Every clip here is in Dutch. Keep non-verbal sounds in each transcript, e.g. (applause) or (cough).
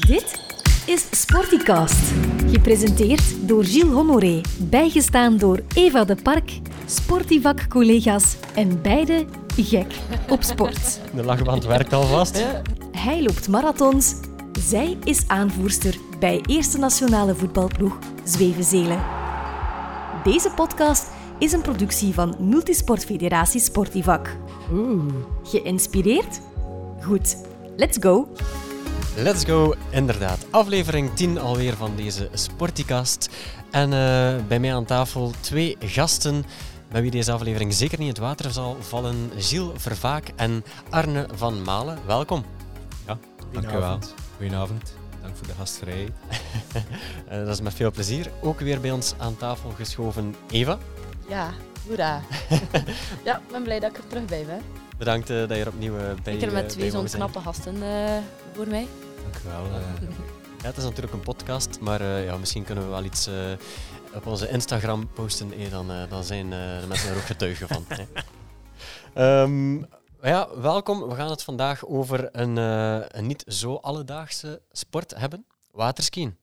Dit is Sporticast. Gepresenteerd door Gilles Honoré. Bijgestaan door Eva de Park, Sportivak-collega's en beide gek op sport. De lachband werkt alvast. Hij loopt marathons. Zij is aanvoerster bij Eerste Nationale Voetbalploeg Zwevenzelen. Deze podcast is een productie van Multisportfederatie Sportivak. Oeh. Geïnspireerd? Goed, let's go! Let's go, inderdaad. Aflevering 10 alweer van deze Sporticast. En eh, bij mij aan tafel twee gasten met wie deze aflevering zeker niet in het water zal vallen. Gilles Vervaak en Arne van Malen. Welkom. Ja, dank u wel. Goedenavond. Dank voor de gastvrijheid. (laughs) Eh, dat is met veel plezier. Ook weer bij ons aan tafel geschoven Eva. Ja, hoera. (laughs) ja, ik ben blij dat ik er terug bij ben. Bedankt eh, dat je er opnieuw uh, bij Ik er met eh, twee zo'n knappe gasten voor mij. Dank u wel. eh. (laughs) Ja, het is natuurlijk een podcast, maar eh, ja, misschien kunnen we wel iets eh, op onze Instagram posten. eh, dan, eh, dan zijn eh, de mensen er ook getuigen van. (laughs) Ehm, ja, welkom. We gaan het vandaag over een, eh, een niet zo alledaagse sport hebben. Waterskiën.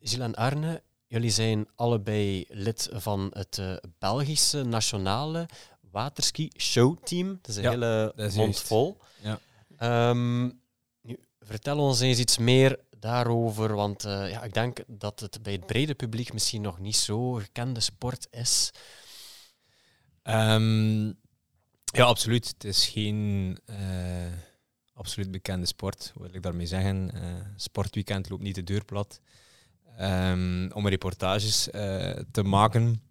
Gilles en Arne, jullie zijn allebei lid van het eh, Belgische nationale waterski showteam. Het is een Ja, hele dat mond vol. Ja. Ehm, nu, vertel ons eens iets meer daarover, want eh, ja, ik denk dat het bij het brede publiek misschien nog niet zo gekende sport is. Ehm, ja, absoluut. Het is geen eh, absoluut bekende sport, wat wil ik daarmee zeggen. Eh, sportweekend loopt niet de deur plat. Ehm, om reportages te maken.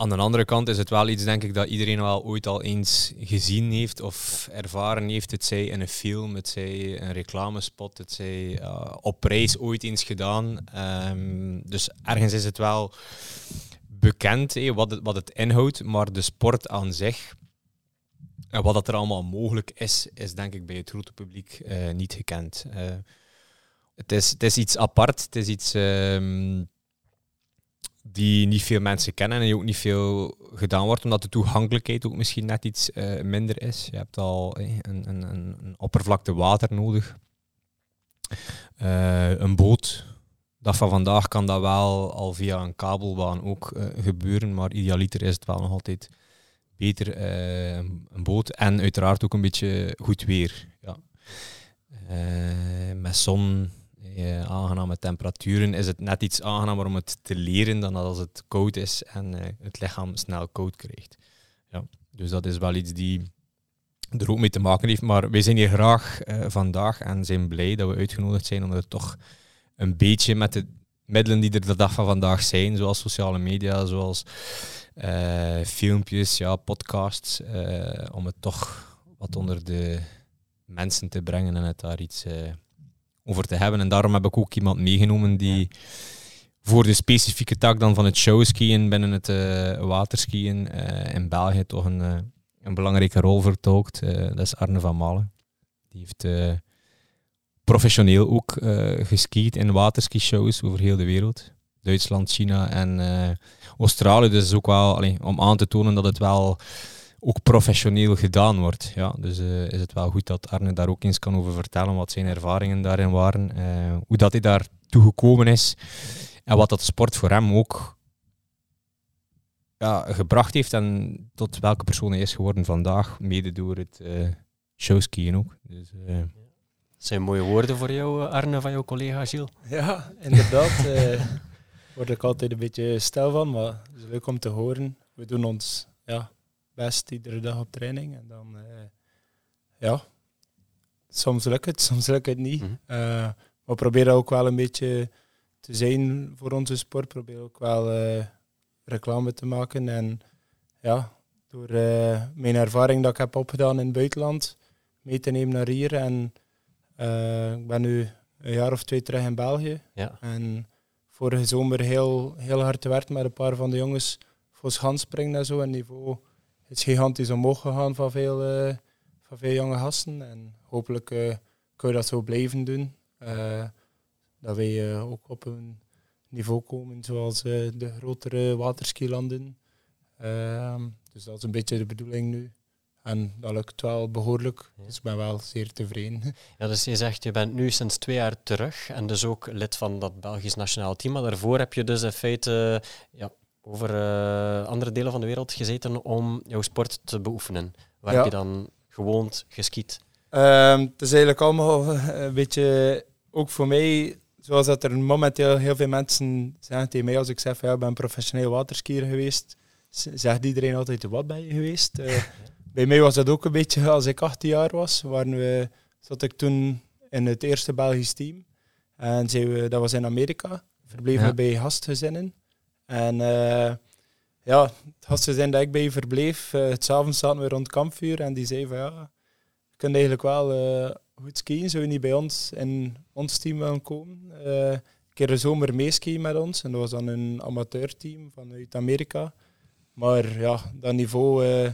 Aan de andere kant is het wel iets, denk ik, dat iedereen wel ooit al eens gezien heeft of ervaren heeft. Het zij in een film, het zij een reclamespot, het zij eh, op reis ooit eens gedaan. Ehm, dus ergens is het wel bekend wat, het, wat het inhoudt, maar de sport aan zich en wat dat er allemaal mogelijk is, is denk ik bij het grote publiek eh, niet gekend. Eh, het, is, het is iets apart, het is iets ehm, die niet veel mensen kennen en die ook niet veel gedaan wordt, omdat de toegankelijkheid ook misschien net iets eh, minder is. Je hebt al eh, een, een, een, oppervlakte water nodig, Eh, een boot. Dat van vandaag kan dat wel al via een kabelbaan ook gebeuren, maar idealiter is het wel nog altijd beter een boot en uiteraard ook een beetje goed weer. Ja. Met zon, eh, aangename temperaturen is het net iets aangenamer om het te leren dan als het koud is en eh, het lichaam snel koud krijgt. Ja. Dus dat is wel iets die er ook mee te maken heeft. Maar wij zijn hier graag eh, vandaag en zijn blij dat we uitgenodigd zijn om er toch een beetje met de middelen die er de dag van vandaag zijn, zoals sociale media, zoals filmpjes, ja, podcasts, om het toch wat onder de mensen te brengen en het daar iets over te hebben. En daarom heb ik ook iemand meegenomen die voor de specifieke tak dan van het showskiën binnen het eh, waterskiën eh, in België toch een, eh, een belangrijke rol vertolkt. Dat is Arne van Malen. Die heeft professioneel ook geskiet in waterski-shows over heel de wereld. Duitsland, China en Australië. Dus ook wel allee, om aan te tonen dat het wel ook professioneel gedaan wordt. Ja, dus eh, is het wel goed dat Arne daar ook eens kan over vertellen wat zijn ervaringen daarin waren, eh, hoe dat hij daar toegekomen is en wat dat sport voor hem ook ja, gebracht heeft en tot welke persoon hij is geworden vandaag, mede door het eh showskiën ook. Dus, eh, Dat zijn mooie woorden voor jou, Arne, van jouw collega Gilles. Ja, inderdaad. eh (laughs) word ik altijd een beetje stil van, maar het is leuk om te horen. We doen ons ja, best iedere dag op training. En dan, eh, ja, soms lukt het, (laughs) soms lukt het niet. Mhm. Eh, maar we proberen ook wel een beetje te zijn voor onze sport. Proberen ook wel eh, reclame te maken. En ja, door mijn ervaring dat ik heb opgedaan in het buitenland mee te nemen naar hier. En ik ben nu een jaar of twee terug in België. Ja. En vorige zomer heel, heel hard gewerkt met een paar van de jongens voor schansspringen en zo. En niveau is gigantisch omhoog gegaan van veel, eh, van veel jonge gasten. En hopelijk eh kun je dat zo blijven doen. Eh, dat wij ook op een niveau komen zoals de grotere waterskilanden. Ehm dus dat is een beetje de bedoeling nu. En dat lukt wel behoorlijk. Dus ik ben wel zeer tevreden. (laughs) Ja, dus je zegt, je bent nu sinds twee jaar terug en dus ook lid van dat Belgisch nationaal team. Maar daarvoor heb je dus in feite ja, over eh, andere delen van de wereld gezeten om jouw sport te beoefenen. Waar Ja. heb je dan gewoond, geskiet? Ehm, het is eigenlijk allemaal (laughs) een beetje, ook voor mij, zoals dat er momenteel heel veel mensen zeggen tegen mij als ik zeg ja, ik ben professioneel waterskier geweest, zegt iedereen altijd, wat ben je geweest? Eh, (laughs) bij mij was dat ook een beetje als ik 18 jaar was, waren we, zat ik toen in het eerste Belgisch team. En zijn we, dat was in Amerika, verbleven Ja. we bij gastgezinnen. En eh, ja, het gastgezin dat ik bij verbleef, uh, het avonds zaten we rond het kampvuur en die zei van ja, je kunt eigenlijk wel eh, goed skiën, zou je niet bij ons in ons team willen komen? Eh, een keer de zomer meeskiën met ons en dat was dan een amateurteam vanuit Amerika. Maar ja, dat niveau eh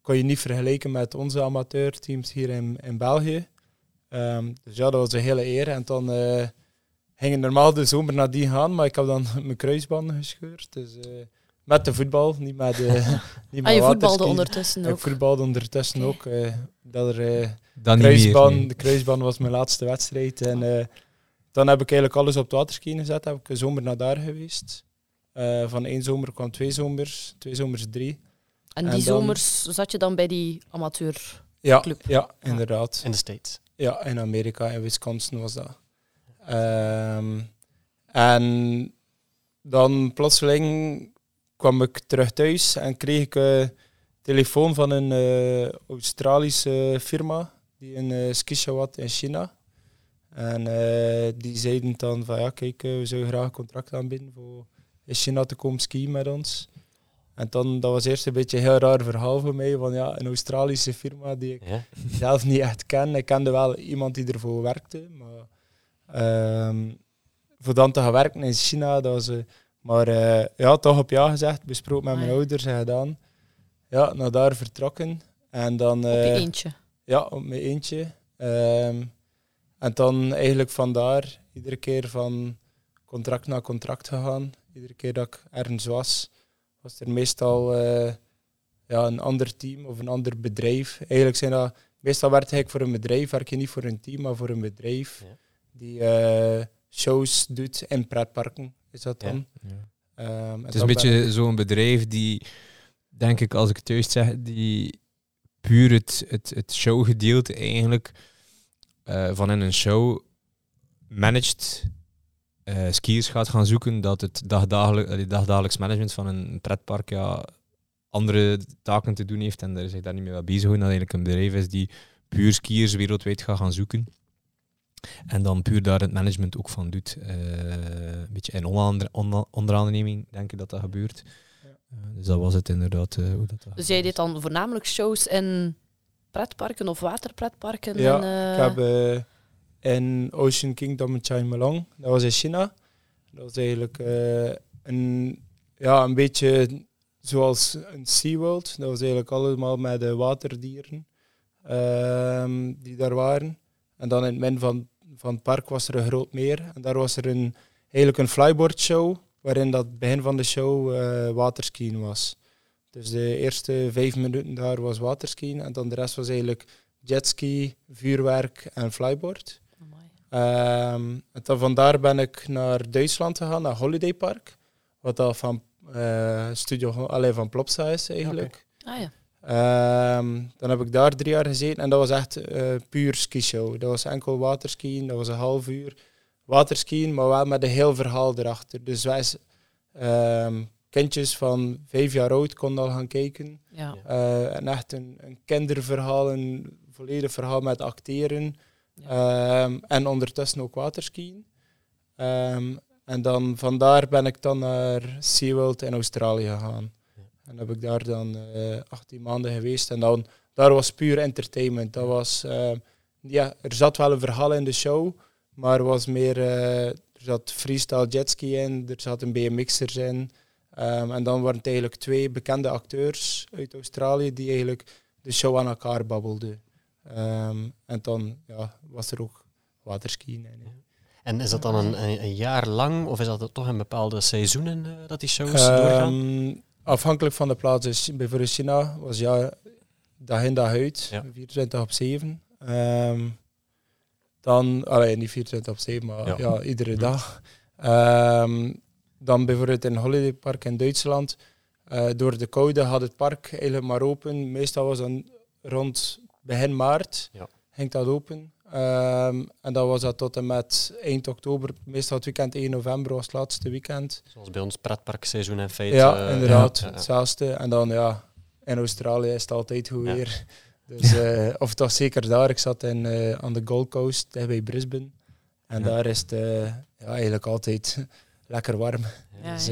kon je niet vergelijken met onze amateurteams hier in, in België. Ehm, dus ja, dat was een hele eer. En dan eh ging ik normaal de zomer nadien gaan, maar ik heb dan mijn kruisbanden gescheurd. Dus eh, met de voetbal, niet met de (laughs) niet Ah, je met voetbalde ondertussen Ik ook. voetbalde ondertussen ook. eh, dat er, eh, Dan niet kruisband, meer. nee. De kruisband was mijn laatste wedstrijd. En eh, dan heb ik eigenlijk alles op het waterskiën gezet. Heb ik een zomer naar daar geweest. Eh, van één zomer kwam twee zomers, twee zomers drie. En en die dan- zomers zat je dan bij die amateur. Ja, Club. ja inderdaad. In de States. Ja, in Amerika, in Wisconsin was dat. Ehm, en dan plotseling kwam ik terug thuis en kreeg ik een telefoon van een eh, Australische firma die een uh, skishow had in China. En eh, die zeiden dan van ja, kijk, eh, we zouden graag een contract aanbieden voor in China te komen skiën met ons. En dan, dat was eerst een beetje een heel raar verhaal voor mij, van ja, een Australische firma die ik Ja? zelf niet echt ken. Ik kende wel iemand die ervoor werkte, maar ehm, voor dan te gaan werken in China, dat was... eh, maar eh, ja, toch op ja gezegd, besproken met mijn Ah, ouders en gedaan. Ja, naar daar vertrokken. En dan... Op je eh, eentje. ja, op mijn eentje. Ehm, en dan eigenlijk vandaar iedere keer van contract naar contract gegaan. Iedere keer dat ik ergens was, was er meestal eh, ja, een ander team of een ander bedrijf. Eigenlijk zijn dat, meestal werk ik voor een bedrijf, werk je niet voor een team, maar voor een bedrijf Ja. Die eh, shows doet in pretparken, is dat dan. Ja. Ehm, Het is een beetje zo'n bedrijf die, denk ik, als ik het juist zeg, die puur het, het, het showgedeelte eigenlijk eh, van in een show managed eh, skiers gaat gaan zoeken, dat het dagdagelijk, dagdagelijks management van een pretpark ja, andere taken te doen heeft en er zich daar niet mee bezig houden. Dat eigenlijk een bedrijf is die puur skiers wereldwijd gaat gaan zoeken. En dan puur daar het management ook van doet. Eh, een beetje in onder, onder, onderaanneming denk ik dat dat gebeurt. Ja. Eh, dus dat was het inderdaad. eh, hoe dat, dat Dus jij deed dan voornamelijk shows in pretparken of waterpretparken? Ja, en, Ik heb in Ocean Kingdom in Chaimalong, dat was in China. Dat was eigenlijk eh, een, ja, een beetje zoals een SeaWorld. Dat was eigenlijk allemaal met de waterdieren ehm, die daar waren. En dan in het midden van, van het park was er een groot meer. En daar was er een, eigenlijk een flyboard show, waarin dat begin van de show eh waterskiën was. Dus de eerste vijf minuten daar was waterskiën en dan de rest was eigenlijk jetski, vuurwerk en flyboard. Ehm, en dan vandaar ben ik naar Duitsland gegaan, naar Holiday Park. Wat dat van eh, Studio alleen van Plopsa is eigenlijk. Ah ja. Ehm, dan heb ik daar drie jaar gezeten en dat was echt eh puur skishow. Dat was enkel waterskiën, dat was een half uur waterskiën, maar wel met een heel verhaal erachter. Dus wij ehm, kindjes van vijf jaar oud konden al gaan kijken. ja. Eh, en echt een, een kinderverhaal, een volledig verhaal met acteren. Ehm, en ondertussen ook waterskiën. En dan vandaar ben ik dan naar SeaWorld in Australië gegaan. En heb ik daar dan eh 18 maanden geweest. En dan, daar was puur entertainment. Dat was, ehm, ja, er zat wel een verhaal in de show, maar er was meer, eh, er zat freestyle jetski in, er zat een BMX'er in. Ehm, en dan waren het eigenlijk twee bekende acteurs uit Australië die eigenlijk de show aan elkaar babbelden. Ehm, en dan ja, was er ook waterskiën. En is dat dan een, een, een jaar lang of is dat toch in bepaalde seizoenen eh, dat die shows doorgaan? Afhankelijk van de plaats. Dus bijvoorbeeld China was ja, dag in dag uit, Ja. 24 op 7. Ehm, dan, alleen niet 24 op 7, maar Ja. ja, iedere dag. Ehm, dan bijvoorbeeld in een holidaypark in Duitsland. eh, door de koude had het park eigenlijk maar open. Meestal was dan rond begin maart Ja. ging dat open. Ehm, en dan was dat tot en met eind oktober. Meestal het weekend 1 november was het laatste weekend. Zoals bij ons pretparkseizoen in feite. Ja, eh, inderdaad. ja, ja. Hetzelfde. En dan ja, in Australië is het altijd goed Ja. weer. (laughs) Dus, eh, of toch zeker daar. Ik zat in, eh, aan de Gold Coast, bij Brisbane. En daar is het ja, eigenlijk altijd (laughs) lekker warm. Dus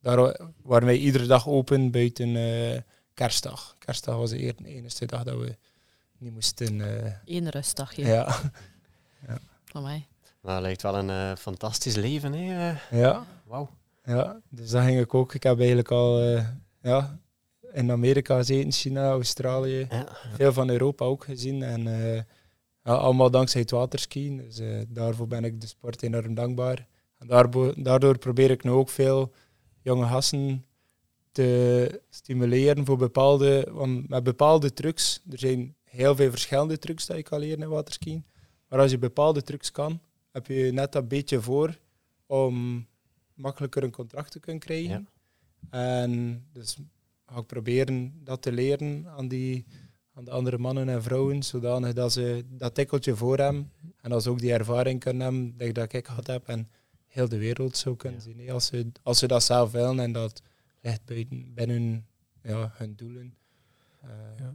daar wa- waren wij iedere dag open buiten kerstdag. Kerstdag was de enige dag dat we niet moesten. eh, Eén rustdagje ja. van mij. Maar dat lijkt wel een eh, fantastisch leven, hè? eh. ja. Wauw. Ja, dus dat ging ik ook. Ik heb eigenlijk al ja, in Amerika gezeten, China, Australië, Ja. veel van Europa ook gezien. En eh, ja, allemaal dankzij het waterskiën. Dus daarvoor ben ik de sport enorm dankbaar. En daardoor probeer ik nu ook veel jonge gasten te stimuleren voor bepaalde, want met bepaalde trucs. Er zijn heel veel verschillende trucs dat je kan leren in waterskiën. Maar als je bepaalde trucs kan, heb je net dat beetje voor om makkelijker een contract te kunnen krijgen. En dus ga ik proberen dat te leren aan, die, aan de andere mannen en vrouwen, zodanig dat ze dat tikkeltje voor hebben en als ze ook die ervaring kunnen hebben dat, dat ik gehad heb en heel de wereld zou kunnen Ja. zien. hè. Als, ze, als ze dat zelf willen en dat ligt buiten, binnen ja, hun doelen. Eh, Ja.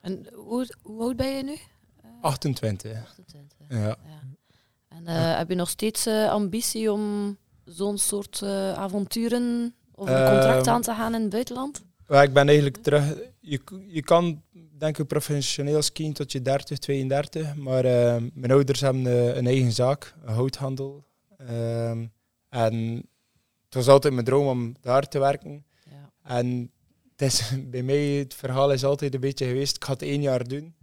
En hoe, hoe oud ben je nu? 28. 28. Ja. Ja. En eh, heb je nog steeds eh, ambitie om zo'n soort eh, avonturen of een contract Ehm, aan te gaan in het buitenland? Maar ik ben eigenlijk terug. Je, je kan denk ik professioneel skiën tot je 30, 32. Maar eh, mijn ouders hebben eh, een eigen zaak, een houthandel. Ehm, en het was altijd mijn droom om daar te werken. Ja. En het is, bij mij het verhaal is altijd een beetje geweest, ik ga het één jaar doen.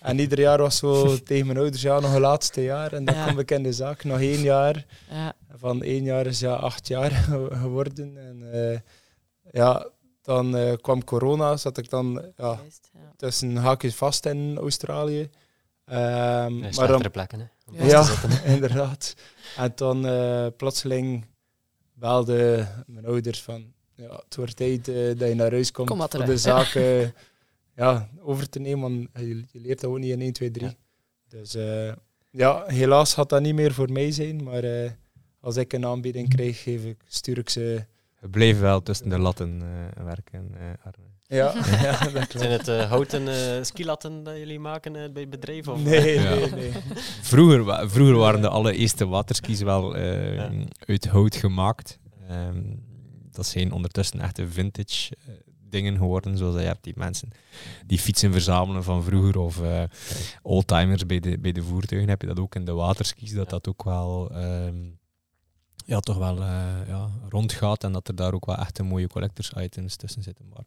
En ieder jaar was zo (laughs) tegen mijn ouders, ja, nog een laatste jaar. En dan Ja. kom ik in de zaak, nog één jaar. Ja. Van één jaar is ja acht jaar (laughs) ge- geworden. En eh, ja, dan eh, kwam corona, zat ik dan ja, Juist, ja. tussen haakjes vast in Australië. Ehm, Ja, maar dan, plekken, hè? Om Ja. zitten, (laughs) inderdaad. En dan eh, plotseling belde mijn ouders van, ja, het wordt tijd eh, dat je naar huis komt Kom voor de zaak eh, (laughs) ja, over te nemen. Want je, je leert dat ook niet in 1, 2, 3. Ja. Dus eh, ja, helaas gaat dat niet meer voor mij zijn. Maar eh, als ik een aanbieding krijg, geef ik, stuur ik ze... We bleven wel tussen de latten eh, werken, eh, Arne. Ja, (laughs) ja dat Zijn klopt. het eh, houten eh, skilatten dat jullie maken eh, bij het bedrijf? Of? Nee, Ja. nee, nee. Vroeger, wa- vroeger waren de allereerste waterskis wel eh, Ja. uit hout gemaakt. Ehm, dat zijn ondertussen echte vintage eh, dingen geworden, zoals je hebt die mensen die fietsen verzamelen van vroeger of eh, oldtimers bij de, bij de voertuigen. Heb je dat ook in de waterskis, dat dat ook wel ehm, ja, toch wel eh, ja, rondgaat en dat er daar ook wel echte mooie collectors items tussen zitten. Maar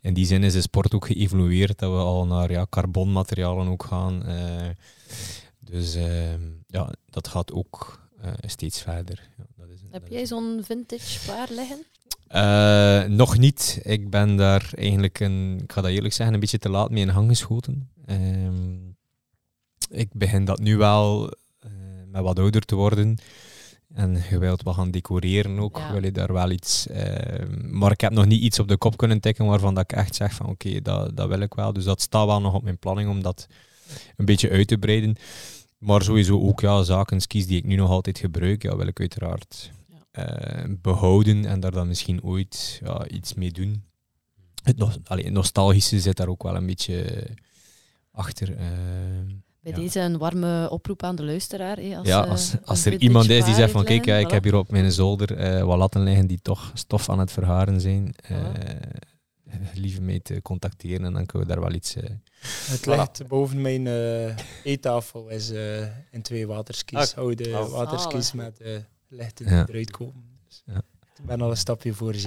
in die zin is de sport ook geëvolueerd, dat we al naar ja, carbonmaterialen ook gaan. dus ehm, ja, dat gaat ook steeds verder. Ja, dat is, Heb dat jij zo'n vintage klaar liggen? Eh, nog niet. Ik ben daar eigenlijk, een, ik ga dat eerlijk zeggen, een beetje te laat mee in hang geschoten. Ehm, ik begin dat nu wel eh, met wat ouder te worden. En je wilt wat gaan decoreren ook, Ja. wil je daar wel iets... ehm, maar ik heb nog niet iets op de kop kunnen tikken waarvan dat ik echt zeg van oké, dat, dat wil ik wel. Dus dat staat wel nog op mijn planning om dat een beetje uit te breiden. Maar sowieso ook ja, zaken, skis die ik nu nog altijd gebruik, ja, wil ik uiteraard behouden en daar dan misschien ooit ja, iets mee doen. Het, nos- allee, nostalgische zit daar ook wel een beetje achter. eh. Bij Ja. deze een warme oproep aan de luisteraar. hè, als, ja, eh, als, als er iemand is die zegt van kijk, ja, ik heb hier op mijn zolder eh, wat latten liggen die toch stof aan het verharen zijn, eh lieve mee te contacteren en dan kunnen we daar wel iets... eh, Het ligt boven mijn eh, eettafel is eh, in twee waterskis. Ah, Oude oh. waterskis Zalig. met eh lichten Ja. eruit komen. Dus Ja. Ik ben al een stapje voor. (laughs)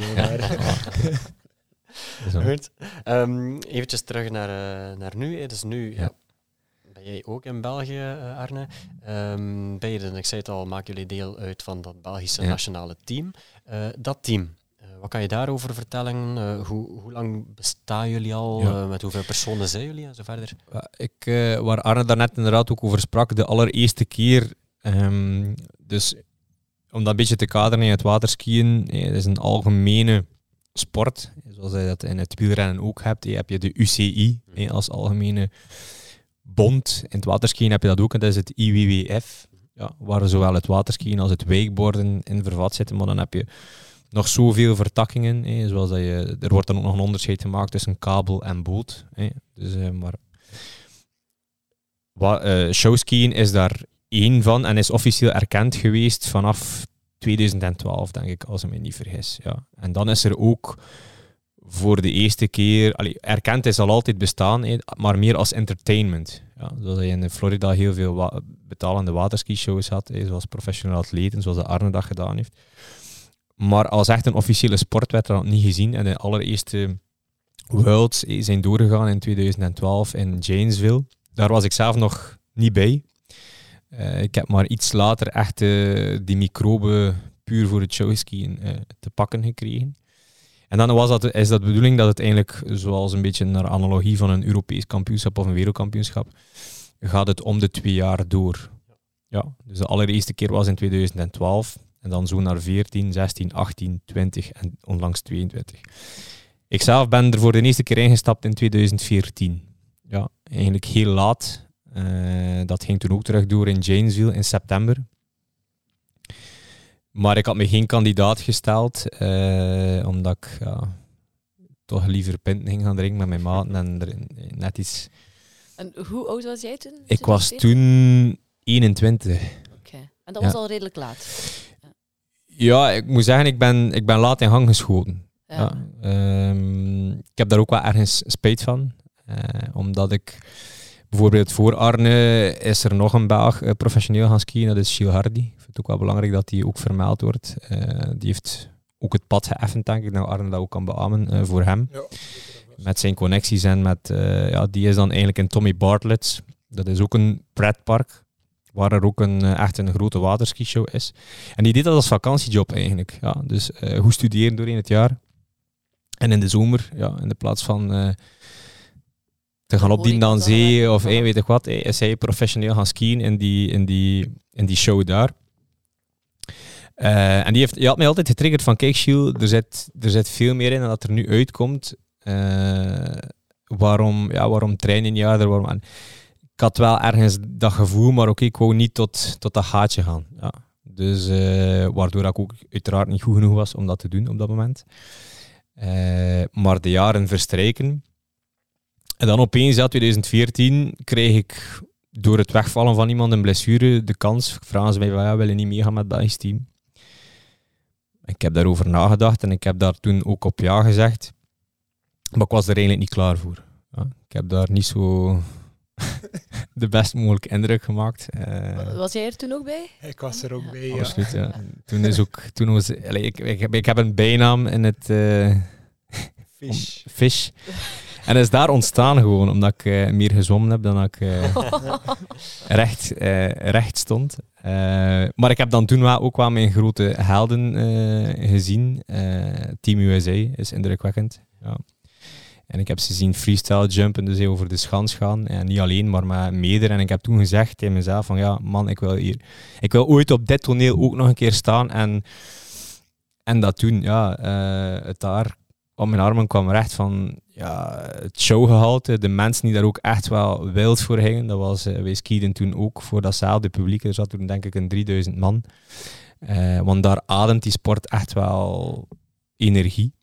Goed. Ehm, eventjes terug naar, eh, naar nu. hè. Dus nu Ja. ben jij ook in België, eh, Arne. Ehm ben je, dan, ik zei het al, maken jullie deel uit van dat Belgische Ja. nationale team. Eh, dat team, wat kan je daarover vertellen? Uh, hoe, hoe lang bestaan jullie al? Ja. met hoeveel personen zijn jullie en zo verder? Ik, waar Arne daarnet inderdaad ook over sprak, de allereerste keer. Um, dus om dat een beetje te kaderen in het waterskiën, het is een algemene sport, zoals je dat in het wielrennen ook hebt. Je heb je de UCI als algemene bond. In het waterskiën heb je dat ook, en dat is het IWWF, ja, waar zowel het waterskiën als het wakeboarden in vervat zitten. Maar dan heb je nog zoveel vertakkingen, zoals dat je, er wordt dan ook nog een onderscheid gemaakt tussen kabel en boot. Dus, eh, maar uh, showskiën is daar één van en is officieel erkend geweest vanaf 2012, denk ik, als ik me niet vergis. Ja. En dan is er ook voor de eerste keer, erkend is al altijd bestaan, maar meer als entertainment. Ja, zoals je in Florida heel veel betalende waterski-shows had, zoals professionele atleten, zoals de Arne dat gedaan heeft. Maar als echt een officiële sport werd dat niet gezien. En de allereerste Worlds zijn doorgegaan in 2012 in Janesville. Daar was ik zelf nog niet bij. Uh, ik heb maar iets later echt uh, die microben puur voor het showskiën uh, te pakken gekregen. En dan was dat, is dat de bedoeling dat het eigenlijk, zoals een beetje naar analogie van een Europees kampioenschap of een wereldkampioenschap, gaat het om de twee jaar door. Ja, dus de allereerste keer was in 2012 en dan zo naar 14, 16, 18, 20 en onlangs 22. Ik zelf ben er voor de eerste keer ingestapt in 2014. Ja, eigenlijk heel laat. Uh, dat ging toen ook terug door in Janesville in september. Maar ik had me geen kandidaat gesteld, uh, omdat ik ja, toch liever pinten ging gaan drinken met mijn maten en er net iets... En hoe oud was jij toen? Ik was toen 21. Oké, en dat was al redelijk laat? Ja, ik moet zeggen, ik ben, ik ben laat in gang geschoten. Ja. Um, ik heb daar ook wel ergens spijt van. Uh, omdat ik bijvoorbeeld voor Arne is er nog een Belg uh, professioneel gaan skiën, dat is Gilles Hardy. Ik vind het ook wel belangrijk dat die ook vermeld wordt. Uh, die heeft ook het pad geëffend, denk ik, dat Arne dat ook kan beamen voor hem. Ja. Met zijn connecties en met, ja, die is dan eigenlijk in Tommy Bartlett's. Dat is ook een pretpark waar er ook een, eh, echt een grote waterski-show is. En die deed dat als vakantiejob eigenlijk. Ja, dus goed studeren doorheen het jaar. En in de zomer, ja, in de plaats van te gaan opdienen aan zee of hey, weet ik wat, hey, is hij professioneel gaan skiën in die, in die, in die show daar. Uh, en die, heeft, die had mij altijd getriggerd van, kijk Gilles, er zit, er zit veel meer in dan dat er nu uitkomt. waarom, ja, waarom trainen je? Waarom, ik had wel ergens dat gevoel, maar ook ik wou niet tot, tot dat gaatje gaan. Ja. Dus uh, waardoor ik ook uiteraard niet goed genoeg was om dat te doen op dat moment. Maar de jaren verstrijken. En dan opeens, ja, 2014, kreeg ik door het wegvallen van iemand een blessure de kans. Vragen ze mij, ja, wil je niet meegaan met dat team? Ik heb daarover nagedacht en ik heb daar toen ook op ja gezegd. Maar ik was er eigenlijk niet klaar voor. Ja, ik heb daar niet zo (laughs) de best mogelijke indruk gemaakt. Uh, was jij er toen ook bij? Ik was er ook bij, ja. Absoluut, ja. Toen is ook, toen was, ik, ik, heb, ik heb een bijnaam in het... Uh, Fish. fish. En is daar ontstaan gewoon, omdat ik uh, meer gezwommen heb dan ik (laughs) recht, recht stond. maar ik heb dan toen wel, ook wel mijn grote helden gezien. Team USA is indrukwekkend. Ja. En ik heb ze zien freestyle jumpen, dus over de schans gaan. En niet alleen, maar met meerdere. En ik heb toen gezegd tegen mezelf van ja, man, ik wil hier... Ik wil ooit op dit toneel ook nog een keer staan en, en dat doen. Ja, uh, het daar mijn armen kwam recht van ja, het showgehalte. De mensen die daar ook echt wel wild voor gingen. Dat was, uh, skieden toen ook voor datzelfde publiek. Er zat toen denk ik een 3000 man. Uh, want daar ademt die sport echt wel energie.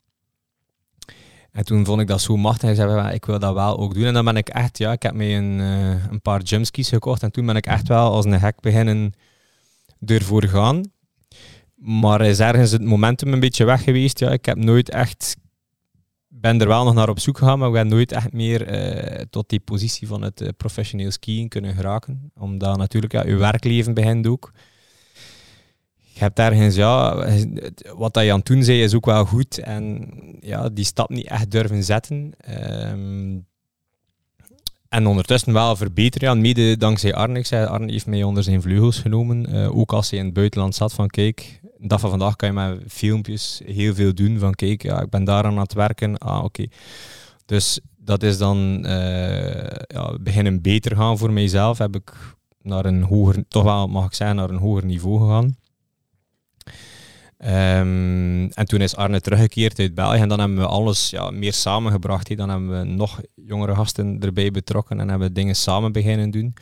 En toen vond ik dat zo machtig. Ik zei, ik wil dat wel ook doen. En dan ben ik echt, ja, ik heb mij een, uh, een paar jumpskis gekocht. En toen ben ik echt wel als een hek beginnen ervoor gaan. Maar is ergens het momentum een beetje weg geweest. Ja. Ik heb nooit echt, ben er wel nog naar op zoek gegaan, maar ik ben nooit echt meer uh, tot die positie van het uh, professioneel skiën kunnen geraken. Omdat natuurlijk, ja, je werkleven begint ook je hebt ergens, ja, wat dat je aan zei is ook wel goed. En ja, die stap niet echt durven zetten. Ehm, en ondertussen wel verbeteren. Ja, mede dankzij Arne. Ik zei, Arne heeft mij onder zijn vleugels genomen. Uh, ook als hij in het buitenland zat van kijk, de dag van vandaag kan je met filmpjes heel veel doen. Van kijk, ja, ik ben daar aan het werken. Ah, oké. Dus dat is dan uh, ja, beginnen beter gaan voor mijzelf. Heb ik naar een hoger, toch wel mag ik zeggen, naar een hoger niveau gegaan. Um, en toen is Arne teruggekeerd uit België en dan hebben we alles ja, meer samengebracht. Dan hebben we nog jongere gasten erbij betrokken en hebben we dingen samen beginnen doen.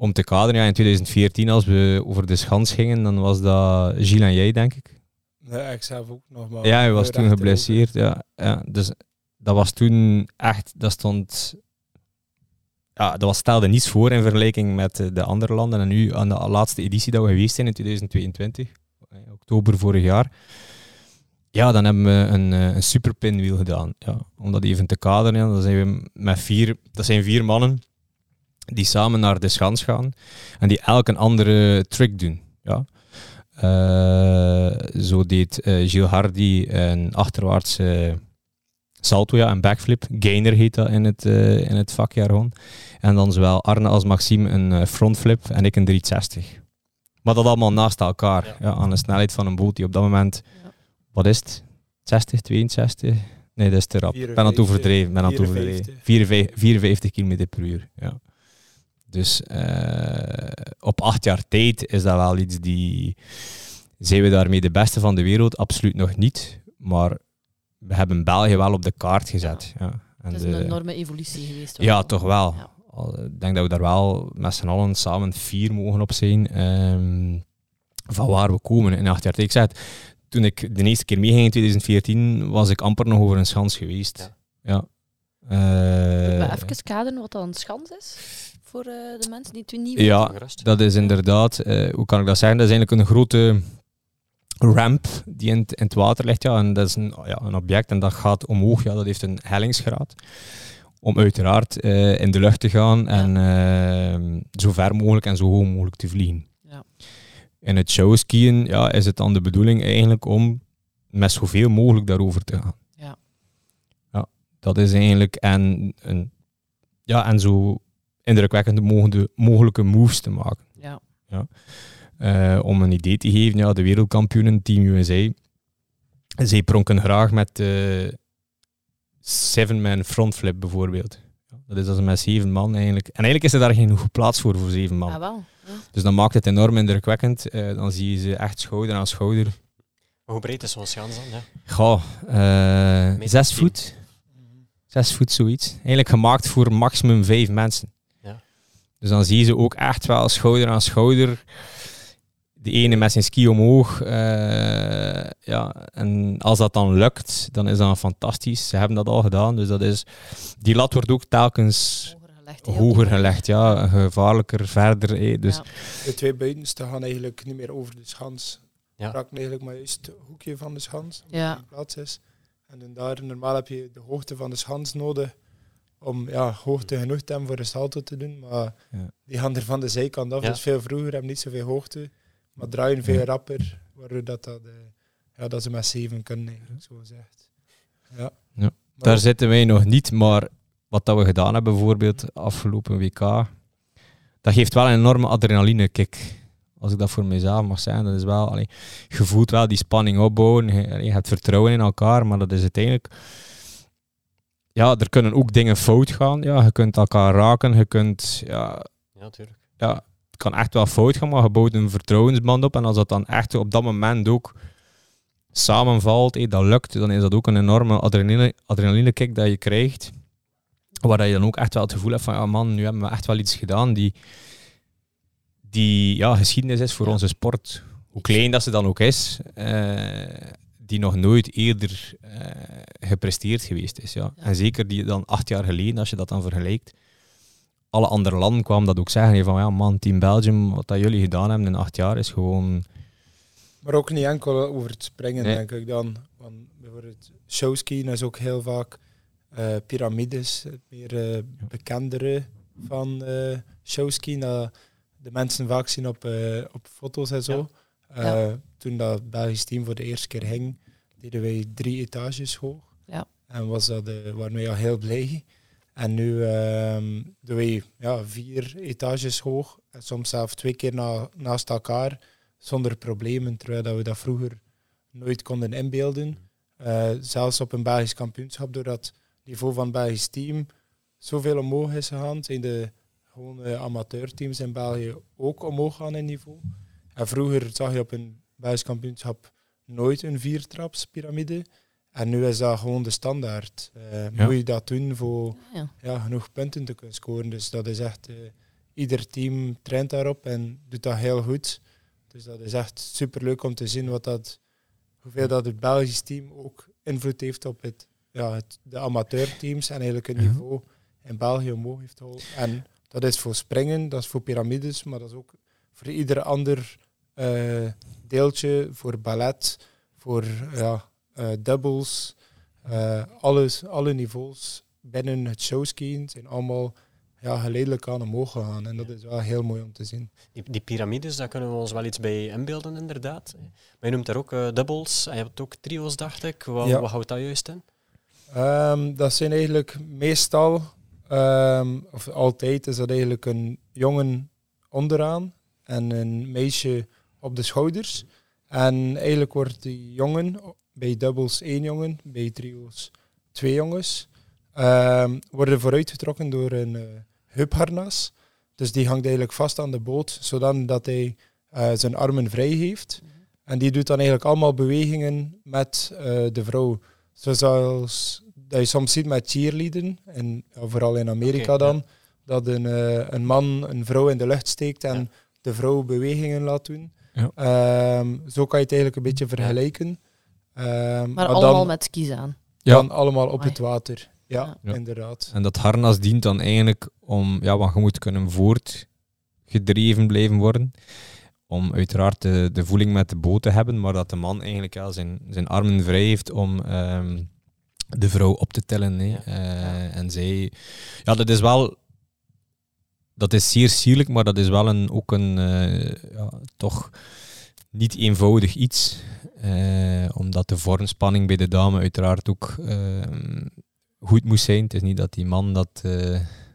Om te kaderen, ja, in 2014 als we over de schans gingen, dan was dat Gilles en jij, denk ik. Nee, ik zelf ook nog maar. Ja, hij was toen geblesseerd. Ja, ja, dus dat was toen echt, dat stond ja, dat was, stelde niets voor in vergelijking met de andere landen. En nu aan de laatste editie dat we geweest zijn in 2022, oktober vorig jaar, ja, dan hebben we een, eh, een super pinwheel gedaan. Ja, om dat even te kaderen, ja, dan zijn we met vier, dat zijn vier mannen die samen naar de schans gaan en die elk een andere trick doen. Ja. Uh, zo deed uh, Gilles Hardy een achterwaartse salto, ja, een backflip. Gainer heet dat in het, uh, in het vakjargon. En dan zowel Arne als Maxime een frontflip en ik een 360. Maar dat allemaal naast elkaar. Ja. aan de snelheid van een boot die op dat moment, ja. wat is het? 60, 62? Nee, dat is te rap. Ik ben aan het overdreven. Ben aan het overdreven. 54, 54 km per uur. Ja. Dus uh, op acht jaar tijd is dat wel iets die. Zijn we daarmee de beste van de wereld? Absoluut nog niet. Maar we hebben België wel op de kaart gezet. Ja. ja. En het is een enorme evolutie geweest. Ja, toch wel. Ja. Ik denk dat we daar wel met z'n allen samen vier mogen op zijn. Um, van waar we komen in acht jaar. Ik zei het, toen ik de eerste keer meeging in 2014, was ik amper nog over een schans geweest. Ja. ja. Uh, even kaderen wat dan een schans is? Voor uh, de mensen die het niet. Ja, dat is inderdaad, uh, hoe kan ik dat zeggen? Dat is eigenlijk een grote ramp die in, in het water ligt. Ja, en dat is een, ja, een object en dat gaat omhoog. Ja, dat heeft een hellingsgraad om uiteraard uh, in de lucht te gaan en uh, zo ver mogelijk en zo hoog mogelijk te vliegen. Ja. In het showskiën ja, is het dan de bedoeling eigenlijk om met zoveel mogelijk daarover te gaan. Ja. ja dat is eigenlijk en, en, ja, en zo indrukwekkende mogelijke, mogelijke moves te maken. Ja. Ja. Uh, om een idee te geven, ja, de wereldkampioenen, Team USA, zij pronken graag met de seven-man frontflip bijvoorbeeld. Dat is als met zeven man eigenlijk. En eigenlijk is er daar geen goede plaats voor voor zeven man. Ah, wel. Ja. Dus dan maakt het enorm indrukwekkend. Uh, dan zie je ze echt schouder aan schouder. Maar hoe breed is zo'n schans dan? Ja, uh, zes voet. Zes voet zoiets. Eigenlijk gemaakt voor maximum vijf mensen. Dus dan zie je ze ook echt wel schouder aan schouder de ene met zijn ski omhoog. Uh, ja, en als dat dan lukt, dan is dat fantastisch. Ze hebben dat al gedaan, dus dat is... Die lat wordt ook telkens hoger gelegd, hoger gelegd ja. Gevaarlijker, verder. dus. Ja. De twee buitenste gaan eigenlijk niet meer over de schans. Ja. Raken eigenlijk maar juist het hoekje van de schans, ja. die plaats is. En dan daar, normaal heb je de hoogte van de schans nodig om ja, hoogte genoeg te hebben voor een salto te doen. Maar ja. die gaan er van de zijkant af. Ja. Dus veel vroeger hebben niet zoveel hoogte. Maar draaien veel rapper, waardoor dat, dat, uh, ja, dat ze met zeven kunnen, eigenlijk, zo gezegd. Ja. ja. Daar zitten wij nog niet, maar wat dat we gedaan hebben, bijvoorbeeld afgelopen WK, dat geeft wel een enorme adrenaline kick. Als ik dat voor mezelf mag zeggen, dat is wel, allee, je voelt wel die spanning opbouwen, je, je hebt vertrouwen in elkaar, maar dat is uiteindelijk ja, er kunnen ook dingen fout gaan. Ja, je kunt elkaar raken, je kunt... Ja, ja, natuurlijk. Ja, kan echt wel fout gaan, maar je bouwt een vertrouwensband op. En als dat dan echt op dat moment ook samenvalt, hey, dat lukt, dan is dat ook een enorme adrenaline, adrenaline kick dat je krijgt. Waar je dan ook echt wel het gevoel hebt van, ja man, nu hebben we echt wel iets gedaan die, die ja, geschiedenis is voor onze sport. Hoe klein dat ze dan ook is, uh, die nog nooit eerder uh, gepresteerd geweest is. Ja. En zeker die dan acht jaar geleden, als je dat dan vergelijkt, alle andere landen kwamen dat ook zeggen. Van ja, man, Team Belgium, wat dat jullie gedaan hebben in acht jaar is gewoon. Maar ook niet enkel over het springen, denk ik dan. Want bijvoorbeeld showski is ook heel vaak uh, piramides, het meer uh, bekendere van uh, showski. Dat de mensen vaak zien op, op foto's en zo. Ja. Toen dat Belgisch team voor de eerste keer ging, deden wij drie etages hoog. Ja. En was dat, waren wij al heel blij. En nu um, doen we ja, vier etages hoog. En soms zelfs twee keer na, naast elkaar. zonder problemen, terwijl dat we dat vroeger nooit konden inbeelden. Uh, zelfs op een Belgisch kampioenschap, doordat het niveau van het Belgisch team zoveel omhoog is gegaan, zijn de gewone amateurteams in België ook omhoog gaan in niveau. En vroeger zag je op een Belgisch kampioenschap nooit een viertrapspiramide. En nu is dat gewoon de standaard. Uh, Moet je dat doen voor ja. ja. genoeg punten te kunnen scoren. Dus dat is echt, uh, ieder team traint daarop en doet dat heel goed. Dus dat is echt super leuk om te zien wat dat, hoeveel dat het Belgisch team ook invloed heeft op het, ja, het, de amateurteams en eigenlijk het niveau in België omhoog heeft geholpen. En dat is voor springen, dat is voor piramides, maar dat is ook voor ieder ander deeltje, voor ballet, voor ja, uh, doubles, uh, alles, alle niveaus binnen het showskiën zijn allemaal ja, geleidelijk aan omhoog gegaan. En dat is wel heel mooi om te zien. Die, die piramides, daar kunnen we ons wel iets bij inbeelden, inderdaad. Maar je noemt daar ook uh, doubles, en je hebt ook trio's, dacht ik. Wat, wat houdt dat juist in? Um, dat zijn eigenlijk meestal, um, of altijd, is dat eigenlijk een jongen onderaan en een meisje op de schouders. En eigenlijk wordt die jongen bij doubles één jongen, bij trio's twee jongens. Um, worden vooruitgetrokken door een uh, heupharnas. Dus die hangt eigenlijk vast aan de boot, zodat hij uh, zijn armen vrij heeft. En die doet dan eigenlijk allemaal bewegingen met uh, de vrouw. Zoals dat je soms ziet met cheerleaden, en vooral in Amerika okay, dan, ja. dat een, een man een vrouw in de lucht steekt en ja. de vrouw bewegingen laat doen. Ja. Um, zo kan je het eigenlijk een beetje vergelijken. Um, maar, maar, allemaal dan, met skis aan. Dan allemaal op het water. Ja, ja, inderdaad. En dat harnas dient dan eigenlijk om, ja, want je moet kunnen voortgedreven blijven worden. Om uiteraard de, de voeling met de boot te hebben, maar dat de man eigenlijk ja, zijn, zijn armen vrij heeft om um, de vrouw op te tellen. Nee. Ja. Uh, en zij, ja, dat is wel dat is zeer sierlijk, maar dat is wel een, ook een uh, ja, toch niet eenvoudig iets. Uh, omdat de vormspanning bij de dame uiteraard ook uh, goed moest zijn. Het is niet dat die man dat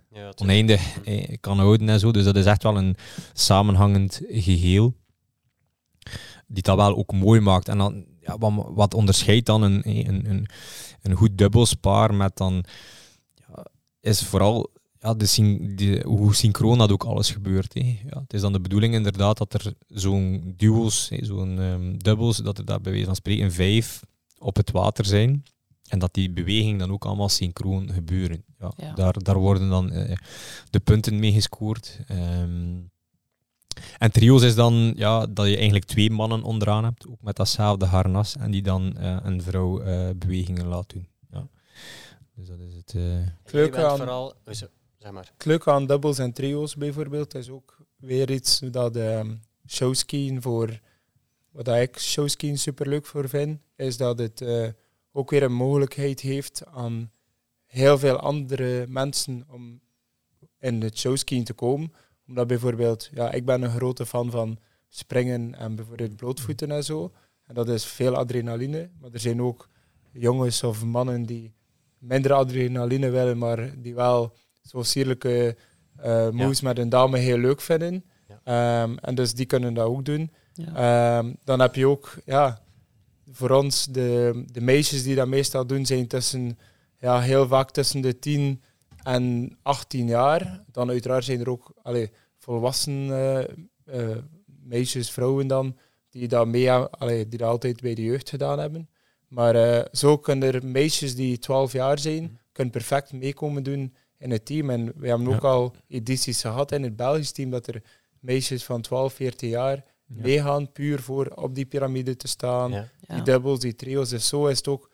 ja, oneindig kan houden en zo. Dus dat is echt wel een samenhangend geheel. Die dat wel ook mooi maakt. En dan, ja, wat, wat onderscheidt dan een, een, een, een goed dubbelspaar met dan... Ja, is vooral ja, de syn de, hoe synchroon dat ook alles gebeurt. Hè. Ja, het is dan de bedoeling inderdaad dat er zo'n duels, zo'n um, dubbels, dat er daar bij wijze van spreken vijf op het water zijn. En dat die bewegingen dan ook allemaal synchroon gebeuren. Ja, ja. Daar, daar worden dan uh, de punten mee gescoord. Um, en trio's is dan ja, dat je eigenlijk twee mannen onderaan hebt, ook met datzelfde harnas, en die dan uh, een vrouw uh, bewegingen laat doen. Ja. Dus dat is het. Leuke aan... vooral... Zeg. Het leuke aan doubles en trio's bijvoorbeeld is ook weer iets dat um, showskiën voor, wat ik showskiën super leuk voor vind, is dat het uh, ook weer een mogelijkheid heeft aan heel veel andere mensen om in het showskiën te komen. Omdat bijvoorbeeld, ja, ik ben een grote fan van springen en bijvoorbeeld blootvoeten en zo. En dat is veel adrenaline. Maar er zijn ook jongens of mannen die minder adrenaline willen, maar die wel zo sierlijke uh, moves ja. met een dame heel leuk vinden. Ja. Um, en dus die kunnen dat ook doen. Ja. Um, dan heb je ook, ja, voor ons, de, de meisjes die dat meestal doen, zijn tussen, ja, heel vaak tussen de 10 en 18 jaar. Dan uiteraard zijn er ook allee, volwassen uh, uh, meisjes, vrouwen dan, die dat, mee, allee, die dat altijd bij de jeugd gedaan hebben. Maar uh, zo kunnen er meisjes die 12 jaar zijn, mhm. kunnen perfect meekomen doen in het team. En we hebben ook al edities gehad in het Belgisch team dat er meisjes van 12, 14 jaar ja. meegaan, puur voor op die piramide te staan. Ja. Die dubbels, die trio's. Dus zo is het ook,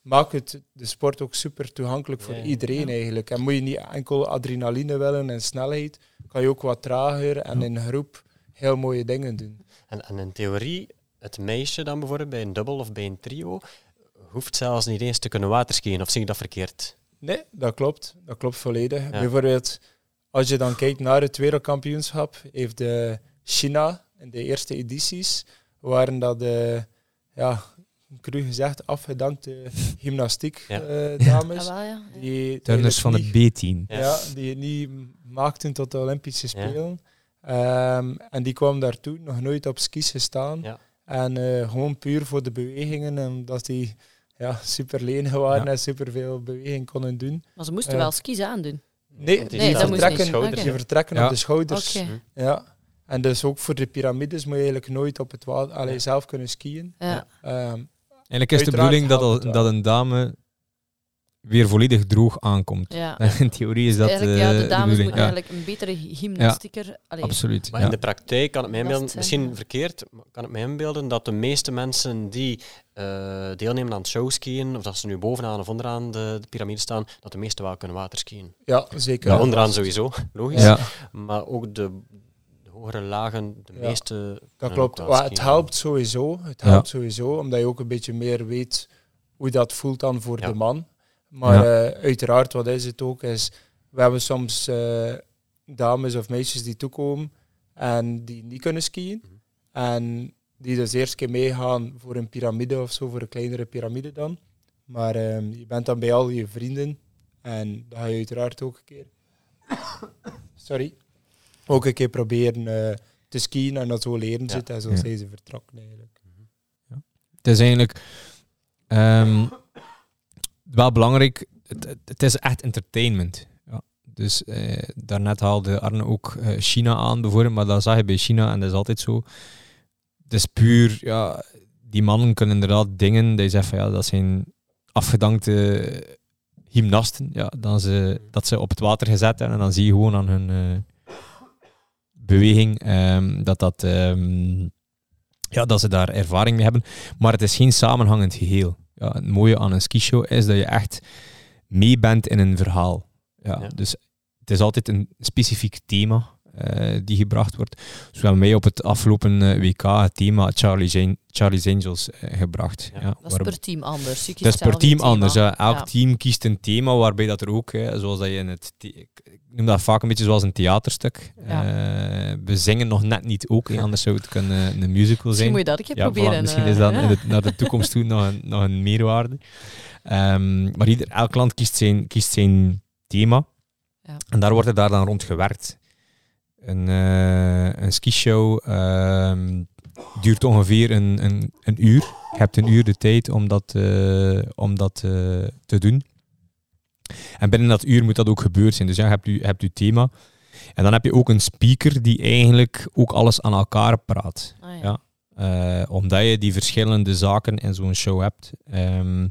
maakt het de sport ook super toegankelijk voor iedereen eigenlijk. En moet je niet enkel adrenaline willen en snelheid, kan je ook wat trager en in groep heel mooie dingen doen. En, en in theorie, het meisje dan bijvoorbeeld bij een dubbel of bij een trio, hoeft zelfs niet eens te kunnen waterskiën, of zie ik dat verkeerd? Nee, dat klopt. Dat klopt volledig. Ja. Bijvoorbeeld, als je dan kijkt naar het wereldkampioenschap, heeft de China in de eerste edities, waren dat de, ja, cru gezegd, afgedankte (laughs) gymnastiek ja. uh, dames. Ja, ja. Die Turners van het B-team. Ja. die het niet maakten tot de Olympische Spelen. Ehm, en die kwam daartoe, nog nooit op skis gestaan. Ja. En eh, gewoon puur voor de bewegingen, omdat die ja, super lenig waren Ja. en super veel beweging konden doen. Maar ze moesten Ja. wel skis aandoen. Nee, die Nee, moest vertrekken, die vertrekken Ja. op de schouders. Oké. Ja. En dus ook voor de piramides moet je eigenlijk nooit op het water allee, zelf kunnen skiën. Ja. Ehm, Eigenlijk is de bedoeling dat, al- dat een dame weer volledig droog aankomt. Ja. (laughs) In theorie is dat eigenlijk, eh, ja, de de dames bedoeling. moeten Ja, eigenlijk een betere gymnastieker... Allee, absoluut. Maar ja. in de praktijk kan ik me Dat inbeelden, het, misschien verkeerd, maar kan ik me inbeelden dat de meeste mensen die eh, deelnemen aan het showskiën, of dat ze nu bovenaan of onderaan de, de piramide staan, dat de meeste wel kunnen waterskiën. ja, zeker. Ja, onderaan sowieso, (laughs) logisch. Ja. Maar ook de, de hogere lagen, de Ja, meeste. Dat kunnen klopt. het helpt sowieso. Het Ja. helpt sowieso, omdat je ook een beetje meer weet hoe dat voelt dan voor Ja. de man. Maar eh, uiteraard, wat is het ook, is we hebben soms eh, dames of meisjes die toekomen en die niet kunnen skiën. Mhm. En die dus eerst keer meegaan voor een piramide of zo, voor een kleinere piramide dan. Maar ehm, je bent dan bij al je vrienden en dan ga je uiteraard ook een keer... (coughs) Sorry. Ook een keer proberen eh, te skiën en dat zo leren Ja. zitten en zo Ja. zijn ze vertrokken eigenlijk. Het is eigenlijk ehm, wel belangrijk. Het, is echt entertainment. Ja. Dus eh, daarnet haalde Arne ook eh, China aan, bijvoorbeeld. Maar dat zag je bij China en dat is altijd zo. Het is puur, ja, die mannen kunnen inderdaad dingen dat van ja, dat zijn afgedankte gymnasten. Ja, dan ze, dat ze op het water gezet hebben en dan zie je gewoon aan hun eh, beweging ehm, dat dat. ehm, ja, dat ze daar ervaring mee hebben. Maar het is geen samenhangend geheel. Ja, het mooie aan een skishow is dat je echt mee bent in een verhaal. Ja, Ja. Dus het is altijd een specifiek thema eh, die gebracht wordt. Zo hebben wij op het afgelopen eh, WK het thema Charlie's, An- Charlie's Angels eh, gebracht. Ja. Ja. Dat is per team anders. Je kiest dat is per team anders. Ja. Elk Ja. team kiest een thema waarbij dat er ook, hè, zoals dat je in het. Ik noem dat vaak een beetje zoals een theaterstuk. Ja. Eh, we zingen nog net niet ook, hè, anders zou het kunnen een musical Misschien zijn. moet je dat een keer Ja, proberen. voilà, misschien is dat ja. in de- (laughs) naar de toekomst toe nog een, nog een meerwaarde. Ehm, maar ieder, elk land kiest zijn, kiest zijn thema. Ja. En daar wordt er daar dan rond gewerkt. Een, eh een skishow ehm, duurt ongeveer een, een, een uur. Je hebt een uur de tijd om dat, eh, om dat eh, te doen. En binnen dat uur moet dat ook gebeurd zijn. Dus ja, je hebt je, je hebt je thema. En dan heb je ook een speaker die eigenlijk ook alles aan elkaar praat. Ah, ja. Ja. Omdat je die verschillende zaken in zo'n show hebt. Ehm,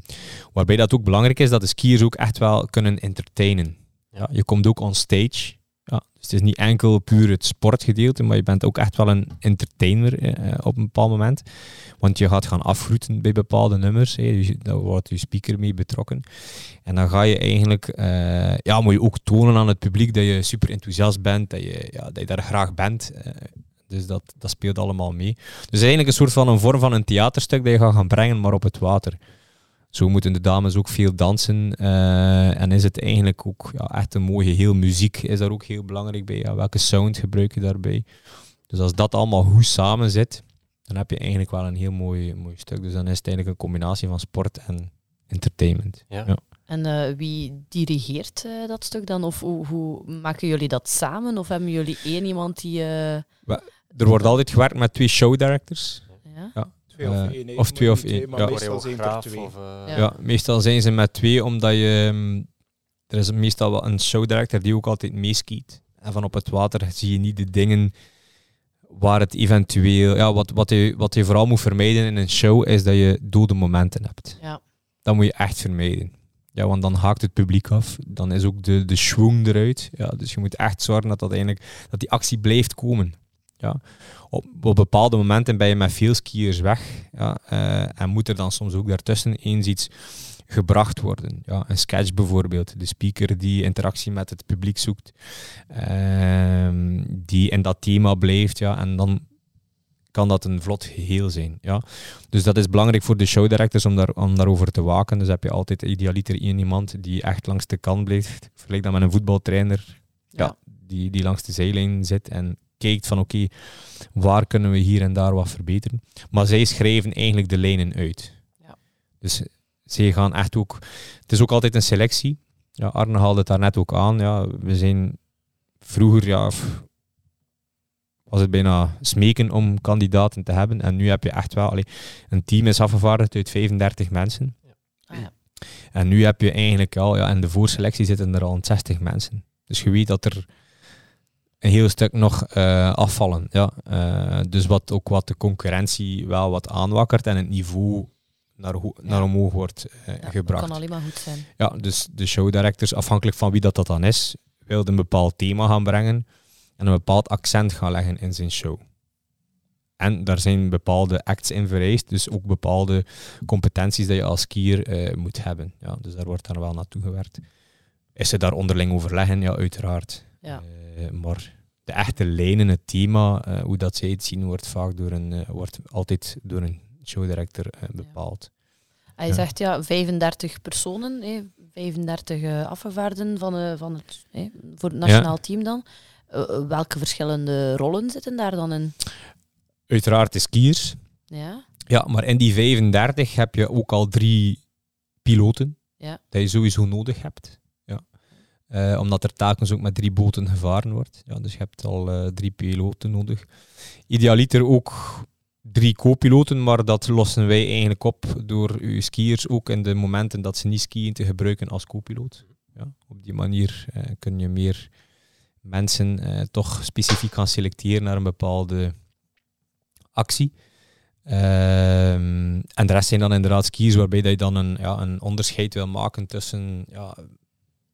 waarbij dat ook belangrijk is dat de skiers ook echt wel kunnen entertainen. Ja, je komt ook on stage. Ja, dus het is niet enkel puur het sportgedeelte, maar je bent ook echt wel een entertainer eh, op een bepaald moment. Want je gaat gaan afgroeten bij bepaalde nummers. Hè. Dus daar wordt je speaker mee betrokken. En dan ga je eigenlijk, eh, ja, moet je ook tonen aan het publiek dat je super enthousiast bent, dat je, ja, dat je daar graag bent. Eh, dus dat, dat speelt allemaal mee. Dus eigenlijk een soort van een vorm van een theaterstuk dat je gaat gaan brengen, maar op het water. Zo moeten de dames ook veel dansen. eh, en is het eigenlijk ook ja, echt een mooi geheel. Muziek is daar ook heel belangrijk bij. Ja, welke sound gebruik je daarbij? Dus als dat allemaal goed samen zit, dan heb je eigenlijk wel een heel mooi, mooi stuk. Dus dan is het eigenlijk een combinatie van sport en entertainment. Ja. Ja. En eh, wie dirigeert eh, dat stuk dan? Of hoe, hoe maken jullie dat samen? Of hebben jullie één iemand die... eh, Er wordt altijd gewerkt met twee show directors. ja? Twee of Eh, één. twee of niet één, Maar ja. meestal zijn er twee. of, eh, Ja. Ja. meestal zijn ze met twee, omdat je... mm, Er is meestal wel een showdirector die ook altijd meeskiet. En van op het water zie je niet de dingen waar het eventueel... Ja, wat, wat, je, wat je vooral moet vermijden in een show, is dat je dode momenten hebt. Ja. Dat moet je echt vermijden. Ja, want dan haakt het publiek af. Dan is ook de, de schwung eruit. Ja, dus je moet echt zorgen dat, dat, eigenlijk, dat die actie blijft komen. Ja. Op, op bepaalde momenten ben je met veel skiers weg. Ja, eh, en moet er dan soms ook daartussen eens iets gebracht worden. Ja, een sketch bijvoorbeeld. De speaker die interactie met het publiek zoekt. ehm, die in dat thema blijft. Ja, en dan kan dat een vlot geheel zijn. Ja. Dus dat is belangrijk voor de showdirectors om, daar, om daarover te waken. Dus heb je altijd idealiter één iemand die echt langs de kant blijft. Vergelijk dat met een voetbaltrainer ja. Ja. die, die langs de zijlijn zit en kijkt van oké, waar kunnen we hier en daar wat verbeteren. Maar zij schrijven eigenlijk de lijnen uit. Ja. Dus zij gaan echt ook... Het is ook altijd een selectie. Ja, Arne haalde het daar net ook aan. Ja, we zijn vroeger, ja, was het bijna smeken om kandidaten te hebben. En nu heb je echt wel... Allee, een team is afgevaardigd uit 35 mensen. Ah, ja. En nu heb je eigenlijk al... Ja, in de voorselectie zitten er al 60 mensen. Dus je weet dat er een heel stuk nog eh, afvallen. Ja. Eh, dus wat ook wat de concurrentie wel wat aanwakkert en het niveau naar, naar omhoog wordt eh, Ja, dat gebracht. kan alleen maar goed zijn. Ja, dus de showdirectors, afhankelijk van wie dat, dat dan is, wilden een bepaald thema gaan brengen en een bepaald accent gaan leggen in zijn show. En daar zijn bepaalde acts in vereist, dus ook bepaalde competenties dat je als skier moet hebben. Ja, dus daar wordt dan wel naartoe gewerkt. Is er daar onderling overleggen? Ja, uiteraard. Ja. Eh, maar de echte lijnen, het thema, eh, hoe dat zij het zien, wordt vaak door een, eh, wordt altijd door een showdirector bepaald. Hij zegt ja, 35 personen, hè, 35 eh, afgevaardigden van, eh, van het, voor het nationaal team dan. Welke verschillende rollen zitten daar dan in? Uiteraard de skiers, Ja, Ja, maar in die 35 heb je ook al drie piloten. Ja. Dat je sowieso nodig hebt. Eh, omdat er telkens ook met drie boten gevaren wordt. Ja, dus je hebt al eh, drie piloten nodig. Idealiter ook drie co-piloten, maar dat lossen wij eigenlijk op door uw skiers ook in de momenten dat ze niet skiën te gebruiken als co-piloot. Ja, op die manier eh, kun je meer mensen toch specifiek gaan selecteren naar een bepaalde actie. Ehm, en de rest zijn dan inderdaad skiers waarbij dat je dan een, ja, een onderscheid wil maken tussen ja,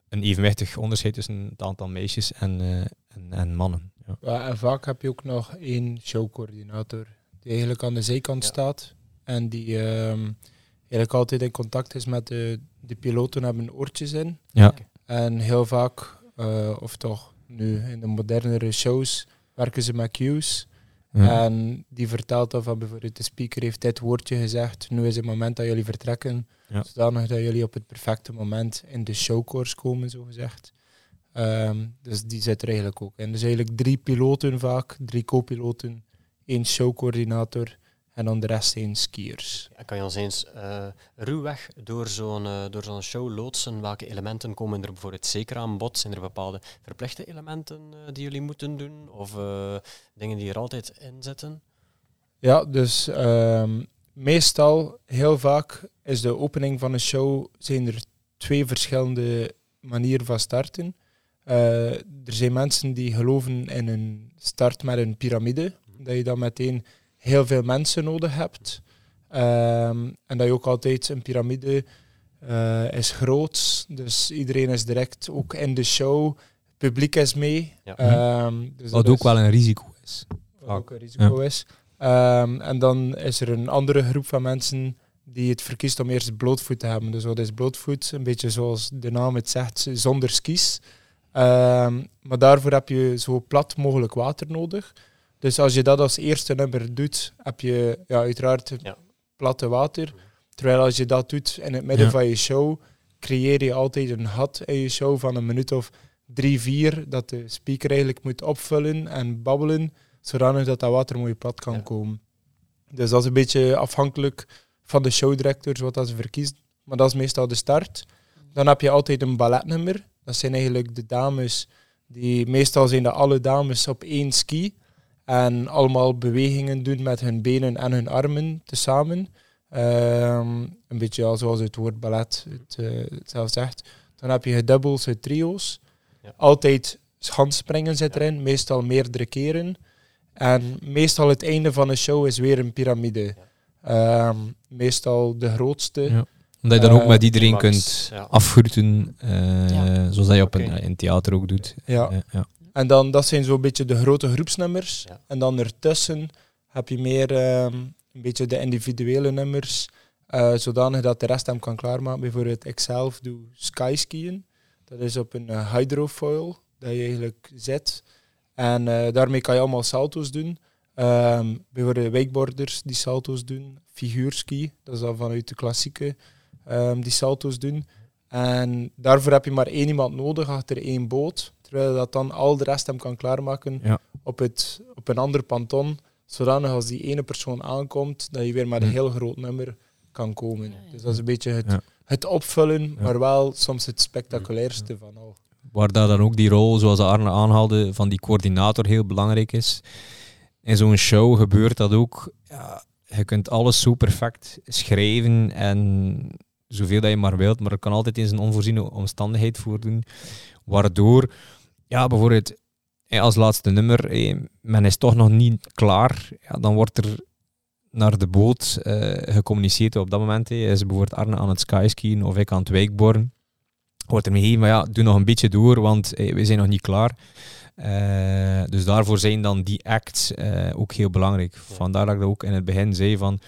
een evenwichtig onderscheid tussen het aantal meisjes en, eh, en, en mannen. Ja. Ja, en vaak heb je ook nog één showcoördinator die eigenlijk aan de zijkant Ja. staat en die ehm, eigenlijk altijd in contact is met de, de piloten, hebben oortjes in. Ja. En heel vaak, eh, of toch nu in de modernere shows, werken ze met cues. Ja. En die vertelt dan van bijvoorbeeld de speaker heeft dit woordje gezegd, nu is het moment dat jullie vertrekken, Ja. zodanig dat jullie op het perfecte moment in de showcourse komen, zo gezegd. Ehm, dus die zit er eigenlijk ook in. Dus eigenlijk drie piloten vaak, drie co-piloten, één showcoördinator en dan de rest één skiers. Ja, kan je ons eens eh, ruwweg door zo'n eh, door zo'n show loodsen? Welke elementen komen er bijvoorbeeld zeker aan bod? Zijn er bepaalde verplichte elementen eh, die jullie moeten doen? Of eh, dingen die er altijd in zitten? Ja, dus ehm, meestal, heel vaak, is de opening van een show, zijn er twee verschillende manieren van starten. Eh, er zijn mensen die geloven in een start met een piramide, dat je dan meteen heel veel mensen nodig hebt. Ehm, en dat je ook altijd een piramide eh, is groot, dus iedereen is direct ook in de show. Het publiek is mee. Ja. Ehm, dus Wat dat ook is- wel een risico is. wat ook een risico is. Ehm, en dan is er een andere groep van mensen die het verkiest om eerst blootvoet te hebben. Dus wat is blootvoet? Een beetje zoals de naam het zegt, zonder skis. Ehm, maar daarvoor heb je zo plat mogelijk water nodig. Dus als je dat als eerste nummer doet, heb je ja, uiteraard Ja. platte water. Terwijl als je dat doet in het midden Ja. van je show, creëer je altijd een gat in je show van een minuut of drie, vier, dat de speaker eigenlijk moet opvullen en babbelen, zodanig dat dat water mooi plat kan Ja. komen. Dus dat is een beetje afhankelijk van de showdirectors wat dat ze verkiezen. Maar dat is meestal de start. Dan heb je altijd een balletnummer. Dat zijn eigenlijk de dames die meestal zijn dat alle dames op één ski en allemaal bewegingen doen met hun benen en hun armen tezamen. Ehm, een beetje ja, zoals het woord ballet het, eh, het zelf zegt. Dan heb je dubbels, het trio's. Ja. Altijd handspringen zit erin, meestal meerdere keren. En meestal het einde van een show is weer een piramide. Ehm, meestal de grootste. Ja. Omdat je dan ook Eh, met iedereen Max, kunt ja. afgroeten, eh, Ja. zoals dat je op een, in theater ook doet. Ja. En dan, dat zijn zo'n beetje de grote groepsnummers. Ja. En dan ertussen heb je meer ehm, een beetje de individuele nummers, eh, zodanig dat de rest hem kan klaarmaken. Bijvoorbeeld ikzelf doe skyskiën. Dat is op een eh, hydrofoil dat je eigenlijk zet. En eh, daarmee kan je allemaal salto's doen. Ehm bijvoorbeeld wakeboarders die salto's doen. Figuurski, dat is dan vanuit de klassieke, ehm, die salto's doen. En daarvoor heb je maar één iemand nodig achter één boot. Terwijl dat dan al de rest hem kan klaarmaken Ja. op, het, op een ander panton. Zodanig als die ene persoon aankomt, dat je weer met een Hm. heel groot nummer kan komen. Dus dat is een beetje het, Ja. het opvullen, Ja. maar wel soms het spectaculairste van al. Waar daar dan ook die rol, zoals Arne aanhaalde, van die coördinator heel belangrijk is. in zo'n show gebeurt dat ook. Ja, je kunt alles zo perfect schrijven en zoveel dat je maar wilt, maar er kan altijd eens een onvoorziene omstandigheid voordoen, waardoor, ja, bijvoorbeeld als laatste nummer, men is toch nog niet klaar, ja, dan wordt er naar de boot uh, gecommuniceerd op dat moment. Is bijvoorbeeld Arne aan het skyskiën of ik aan het wijkborn. Wordt er meegegeven, maar ja, doe nog een beetje door, want we zijn nog niet klaar. Uh, dus daarvoor zijn dan die acts uh, ook heel belangrijk. Vandaar dat ik dat ook in het begin zei van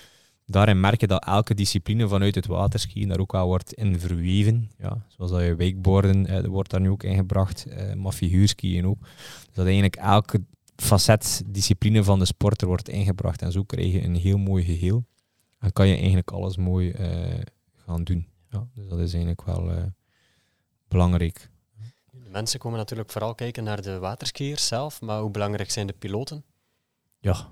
daarin merk je dat elke discipline vanuit het waterskiën daar ook wel wordt in verweven. Ja, zoals dat je wakeboarden eh, wordt daar nu ook ingebracht, eh, maar figuurskiën ook. Dus dat eigenlijk elke facet, discipline van de sport er wordt ingebracht. En zo krijg je een heel mooi geheel. En kan je eigenlijk alles mooi eh, gaan doen. Ja, dus dat is eigenlijk wel uh, belangrijk. De mensen komen natuurlijk vooral kijken naar de waterskiers zelf, maar hoe belangrijk zijn de piloten? Ja,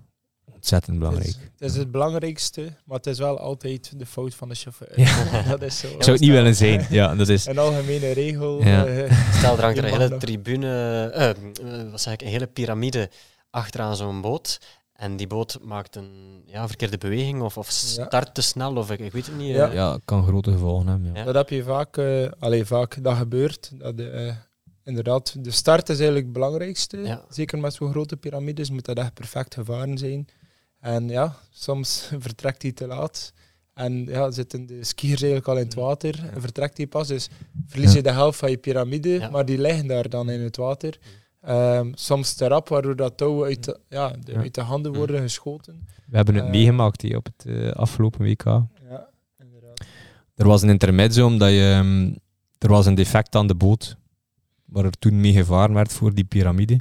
ontzettend belangrijk. Het is, het belangrijkste, maar het is wel altijd de fout van de chauffeur. Ja. (laughs) dat is zo. Ik zou het niet willen zijn. Ja, dat is... Een algemene regel. Ja. Uh, Stel, er hangt er (laughs) een hele tribune, uh, wat zeg ik, een hele piramide achteraan zo'n boot. En die boot maakt een ja, verkeerde beweging of, of start te snel, of ik, ik weet het niet. Ja, ja kan grote gevolgen hebben. Ja. Dat heb je vaak, uh, allee, vaak dat gebeurt. Dat inderdaad, de start is eigenlijk het belangrijkste. Zeker met zo'n grote piramides moet dat echt perfect gevaren zijn. En ja, soms (laughs) vertrekt hij te laat. En ja, zitten de skiers eigenlijk al in het water en vertrekt hij pas. Dus verlies je de helft van je piramide, maar die liggen daar dan in het water. Um, soms te rap, waardoor dat touwen uit de, ja, de, uit de handen worden geschoten. We hebben het uh, meegemaakt hier op het uh, afgelopen WK. Ja, inderdaad. Er was een intermezzo omdat je, um, er was een defect aan de boot waar er toen mee gevaren werd voor die piramide.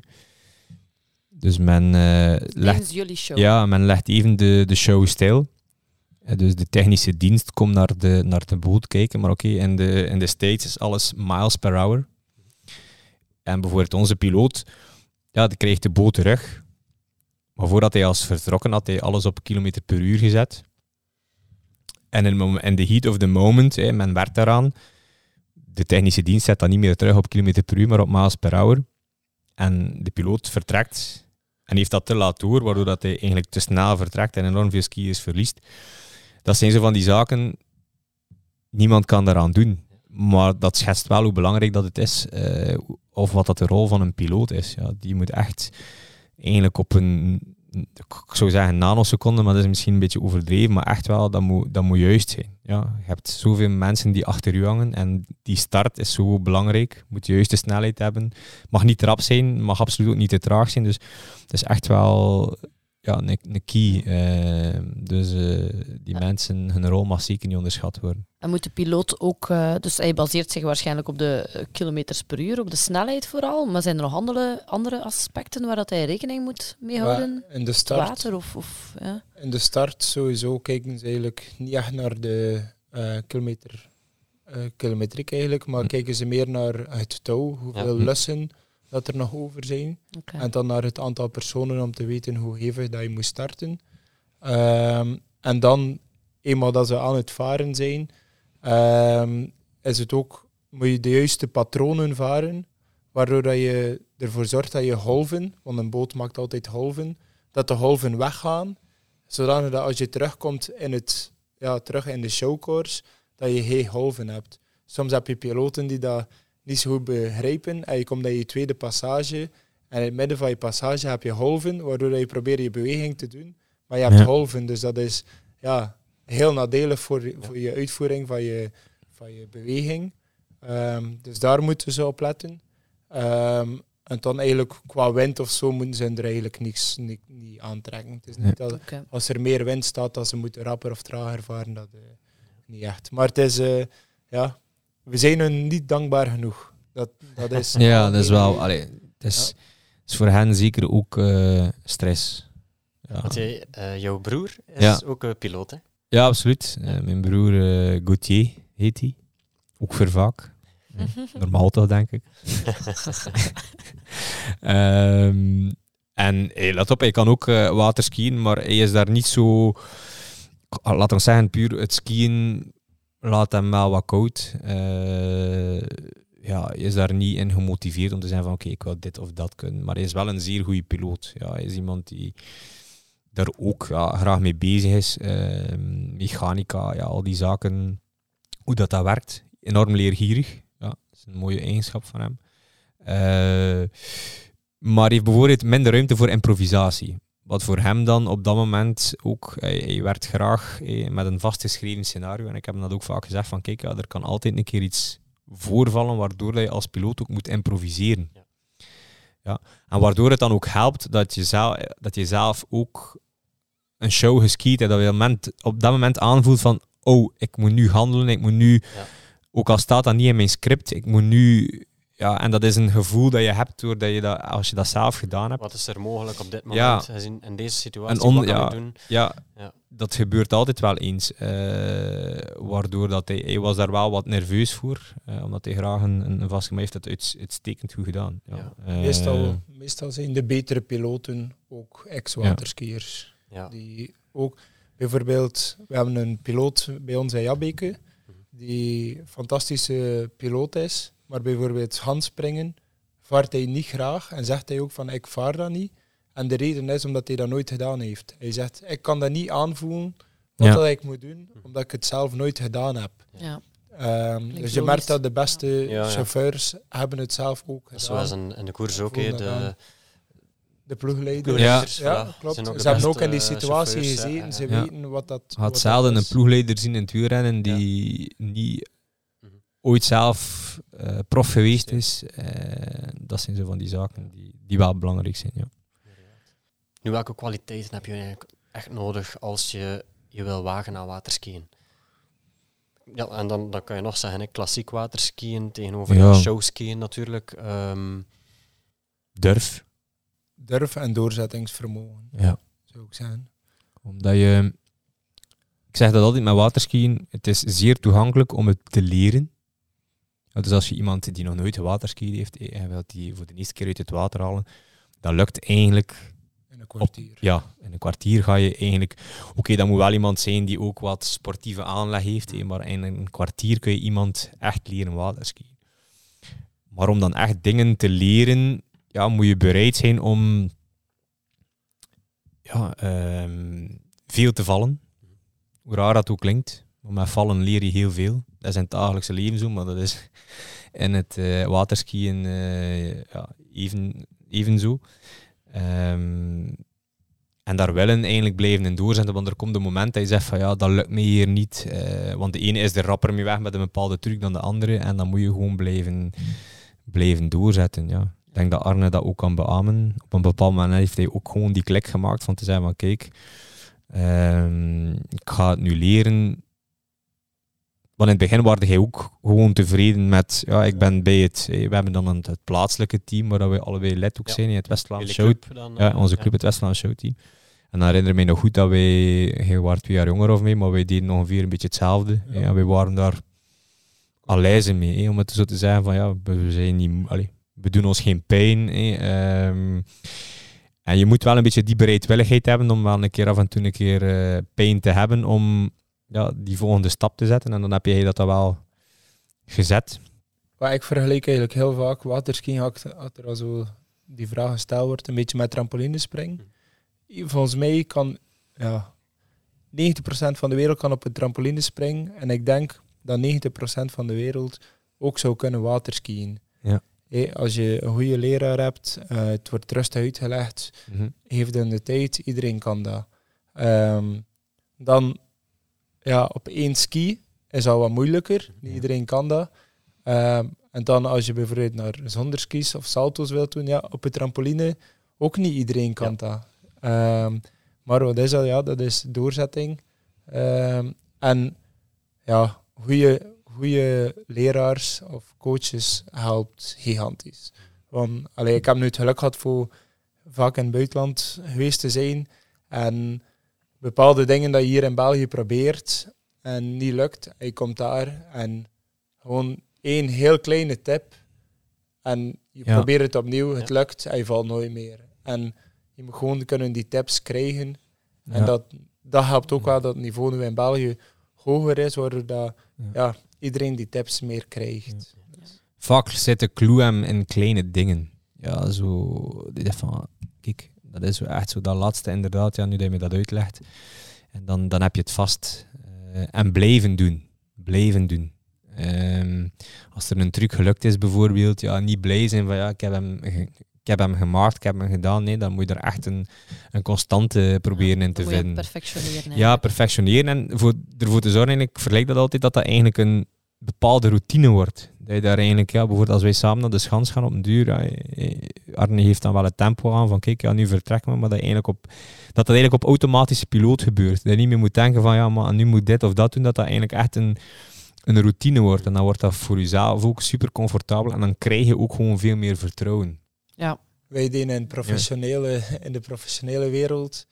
Dus men, uh, legt, jullie show. Ja, men legt even de, de show stil. Uh, dus de technische dienst komt naar de, naar de boot kijken. Maar oké, okay, in, de, in de States is alles miles per hour. En bijvoorbeeld onze piloot, ja, die kreeg de boot terug. Maar voordat hij als vertrokken had, hij alles op kilometer per uur gezet. En in, the heat of the moment, hè, men werkt daaraan. De technische dienst zet dat niet meer terug op kilometer per uur, maar op miles per hour. En de piloot vertrekt en heeft dat te laat door, waardoor dat hij eigenlijk te snel vertrekt en enorm veel skiers verliest. Dat zijn zo van die zaken, niemand kan daaraan doen. Maar dat schetst wel hoe belangrijk dat het is, uh, of wat dat de rol van een piloot is. Ja, die moet echt eigenlijk op een ik zou zeggen nanoseconden, maar dat is misschien een beetje overdreven, maar echt wel, dat moet, dat moet juist zijn. Ja, je hebt zoveel mensen die achter u hangen en die start is zo belangrijk. Moet de juiste snelheid hebben. Mag niet trap zijn, mag absoluut niet te traag zijn. Dus het is echt wel ja, een, een key. Uh, dus uh, die mensen, hun rol mag zeker niet onderschat worden. En moet de piloot ook, uh, dus hij baseert zich waarschijnlijk op de kilometers per uur, op de snelheid vooral, maar zijn er nog andere, andere aspecten waar dat hij rekening moet mee houden? in de start, Water of, of, ja. In de start sowieso kijken ze eigenlijk niet echt naar de kilometer, kilometriek eigenlijk, maar hm. kijken ze meer naar het touw, hoeveel ja. lussen dat er nog over zijn. En dan naar het aantal personen om te weten hoe hevig dat je moet starten. Um, en dan, eenmaal dat ze aan het varen zijn, um, is het ook, moet je de juiste patronen varen, waardoor dat je ervoor zorgt dat je golven, want een boot maakt altijd golven, dat de golven weggaan, zodat als je terugkomt in, het, ja, terug in de showcourse, dat je geen golven hebt. Soms heb je piloten die dat niet zo goed begrijpen. En je komt in je tweede passage. En in het midden van je passage heb je golven, waardoor je probeert je beweging te doen. Maar je hebt ja. golven, dus dat is ja, heel nadelig voor, voor je uitvoering van je, van je beweging. Um, dus daar moeten ze op letten. Um, en dan eigenlijk qua wind of zo moeten ze er eigenlijk niks, niet, niet aantrekken. Het is niet dat okay. als er meer wind staat, dat ze moeten rapper of trager varen. Dat uh, niet echt. Maar het is, uh, ja, we zijn hun niet dankbaar genoeg. Dat, dat is (laughs) ja, dat is wel. Allee, het is, ja. is voor hen zeker ook uh, stress. Ja. Want jij, uh, jouw broer is ja. ook uh, piloot, hè? Ja, absoluut. mijn broer Gauthier heet hij. Ook vervaak. (laughs) Normaal toch, denk ik. um, (laughs) en hey, let op, hij kan ook waterskiën, maar hij is daar niet zo... Laten we zeggen, puur het skiën laat hem wel wat koud. Uh, ja, is daar niet in gemotiveerd om te zeggen van oké, ik wil dit of dat kunnen. Maar hij is wel een zeer goede piloot. Ja, hij is iemand die daar ook ja, graag mee bezig is. Ehm, mechanica, ja, al die zaken, hoe dat, dat werkt. Enorm leergierig. Ja, dat is een mooie eigenschap van hem. Uh, maar heeft bijvoorbeeld minder ruimte voor improvisatie. Wat voor hem dan op dat moment ook, hij, werd graag met een vastgeschreven scenario. En ik heb hem dat ook vaak gezegd van kijk, ja, er kan altijd een keer iets voorvallen waardoor je als piloot ook moet improviseren. Ja. ja. En waardoor het dan ook helpt dat je zelf, dat je zelf ook een show geskiet en dat je moment, op dat moment aanvoelt van oh, ik moet nu handelen, ik moet nu, ja. ook al staat dat niet in mijn script, ik moet nu ja, en dat is een gevoel dat je hebt doordat je dat, als je dat zelf gedaan hebt. Wat is er mogelijk op dit moment ja. in, in deze situatie? On, ja, doen? Ja, ja, dat gebeurt altijd wel eens. Uh, waardoor dat hij, hij was daar wel wat nerveus voor, uh, omdat hij graag een, een vast heeft dat uitstekend goed gedaan. Ja. Uh, meestal, meestal zijn de betere piloten ook ex-waterskiers. Ja. Die ook, bijvoorbeeld, we hebben een piloot bij ons in Jabbeke, mhm. die fantastische piloot is maar bijvoorbeeld handspringen vaart hij niet graag en zegt hij ook van ik vaar dat niet. En de reden is omdat hij dat nooit gedaan heeft. Hij zegt ik kan dat niet aanvoelen wat dat ik moet doen, omdat ik het zelf nooit gedaan heb. Ja. Um, dus je merkt dat de beste chauffeurs hebben het zelf ook gedaan. Zoals in, in de koers ook, de, de ploegleiders. Ja, ja klopt. Ze hebben ook in die situatie gezeten, ze weten wat dat Had zelden een ploegleider zien in het wielrennen die niet ooit zelf uh, prof geweest is. Uh, dat zijn zo van die zaken die, die wel belangrijk zijn. Ja. Nu, welke kwaliteiten heb je eigenlijk echt nodig als je je wil wagen aan waterskiën? Ja, en dan, dan kan je nog zeggen, klassiek waterskiën tegenover ja. showskiën natuurlijk. Um, durf. Durf en doorzettingsvermogen, ja. zou ik zeggen. Omdat je... Ik zeg dat altijd met waterskiën, het is zeer toegankelijk om het te leren. Dus als je iemand die nog nooit waterskiën heeft en eh, wilt die voor de eerste keer uit het water halen, dat lukt eigenlijk... In een kwartier. ja, in een kwartier ga je eigenlijk... Oké, okay, dat moet wel iemand zijn die ook wat sportieve aanleg heeft, maar in een kwartier kun je iemand echt leren waterskiën. Maar om dan echt dingen te leren, ja, moet je bereid zijn om ja, ehm, veel te vallen. Hoe raar dat ook klinkt. Maar met vallen leer je heel veel. Dat is het dagelijkse leven zo, maar dat is (laughs) in het uh, waterskiën uh, ja, even, evenzo. Um, en daar willen eigenlijk blijven in doorzetten, want er komt een moment dat je zegt van ja, dat lukt me hier niet. Uh, want de ene is er rapper mee weg met een bepaalde truc dan de andere. En dan moet je gewoon blijven, blijven doorzetten. Ja. Ik denk dat Arne dat ook kan beamen. Op een bepaald moment heeft hij ook gewoon die klik gemaakt van te zeggen van kijk, um, ik ga het nu leren want in het begin waren jij ook gewoon tevreden met, ja, ik ben bij het, we hebben dan het, het plaatselijke team, waar we allebei lid ook zijn in het Westland Show. ja, eh, onze club, het Westland Show team. En dan herinner ik me nog goed dat wij, jij waren twee jaar jonger of mee, maar wij deden ongeveer een beetje hetzelfde. Ja. En wij waren daar alijzen mee, om het zo te zeggen van ja, we zijn niet, we doen ons geen pijn. Ehm, en je moet wel een beetje die bereidwilligheid hebben om wel een keer af en toe een keer uh, pijn te hebben om ja, die volgende stap te zetten. En dan heb je dat dan wel gezet. Maar ik vergelijk eigenlijk heel vaak waterskiën, had er al zo die vraag gesteld wordt, een beetje met trampolinespringen. Volgens mij kan ja, 90% van de wereld kan op een trampoline springen. En ik denk dat 90% van de wereld ook zou kunnen waterskiën. Ja. als je een goede leraar hebt, uh, het wordt rustig uitgelegd, mm -hmm. heeft in de tijd, iedereen kan dat. Um, dan ja, op één ski is al wat moeilijker. Niet iedereen kan dat. Ehm, en dan als je bijvoorbeeld naar zonder skis of salto's wilt doen, ja, op een trampoline, ook niet iedereen kan dat. Um, maar wat is dat? Ja, dat is doorzetting. Um, en ja, goede, goede leraars of coaches helpt gigantisch. Want allee, ik heb nu het geluk gehad voor vaak in het buitenland geweest te zijn. En bepaalde dingen dat je hier in België probeert en niet lukt, je komt daar en gewoon één heel kleine tip en je probeert het opnieuw, het lukt en je valt nooit meer. En je moet gewoon kunnen die tips krijgen. En dat, dat helpt ook wel dat het niveau nu in België hoger is, waardoor dat, ja. iedereen die tips meer krijgt. vaak zit de clue hem in kleine dingen. Ja, zo... Van, kijk, dat is echt zo dat laatste inderdaad, ja, nu dat je me dat uitlegt. En dan, dan heb je het vast. Uh, en blijven doen. Blijven doen. Um, als er een truc gelukt is bijvoorbeeld, ja, niet blij zijn van ja, ik heb hem, ik heb hem gemaakt, ik heb hem gedaan. Nee, dan moet je er echt een, een constante proberen in te vinden. perfectioneren. Ja, perfectioneren. En voor, ervoor te zorgen, ik vergelijk dat altijd, dat dat eigenlijk een bepaalde routine wordt. Dat je daar eigenlijk, ja, bijvoorbeeld als wij samen naar de schans gaan op een duur, ja, Arne heeft dan wel het tempo aan van kijk, ja, nu vertrekken we, maar dat, eigenlijk op, dat dat eigenlijk op automatische piloot gebeurt. Dat je niet meer moet denken van ja, maar nu moet dit of dat doen, dat dat eigenlijk echt een, een routine wordt. En dan wordt dat voor jezelf ook super comfortabel en dan krijg je ook gewoon veel meer vertrouwen. Ja. Wij deden in, professionele, in de professionele wereld,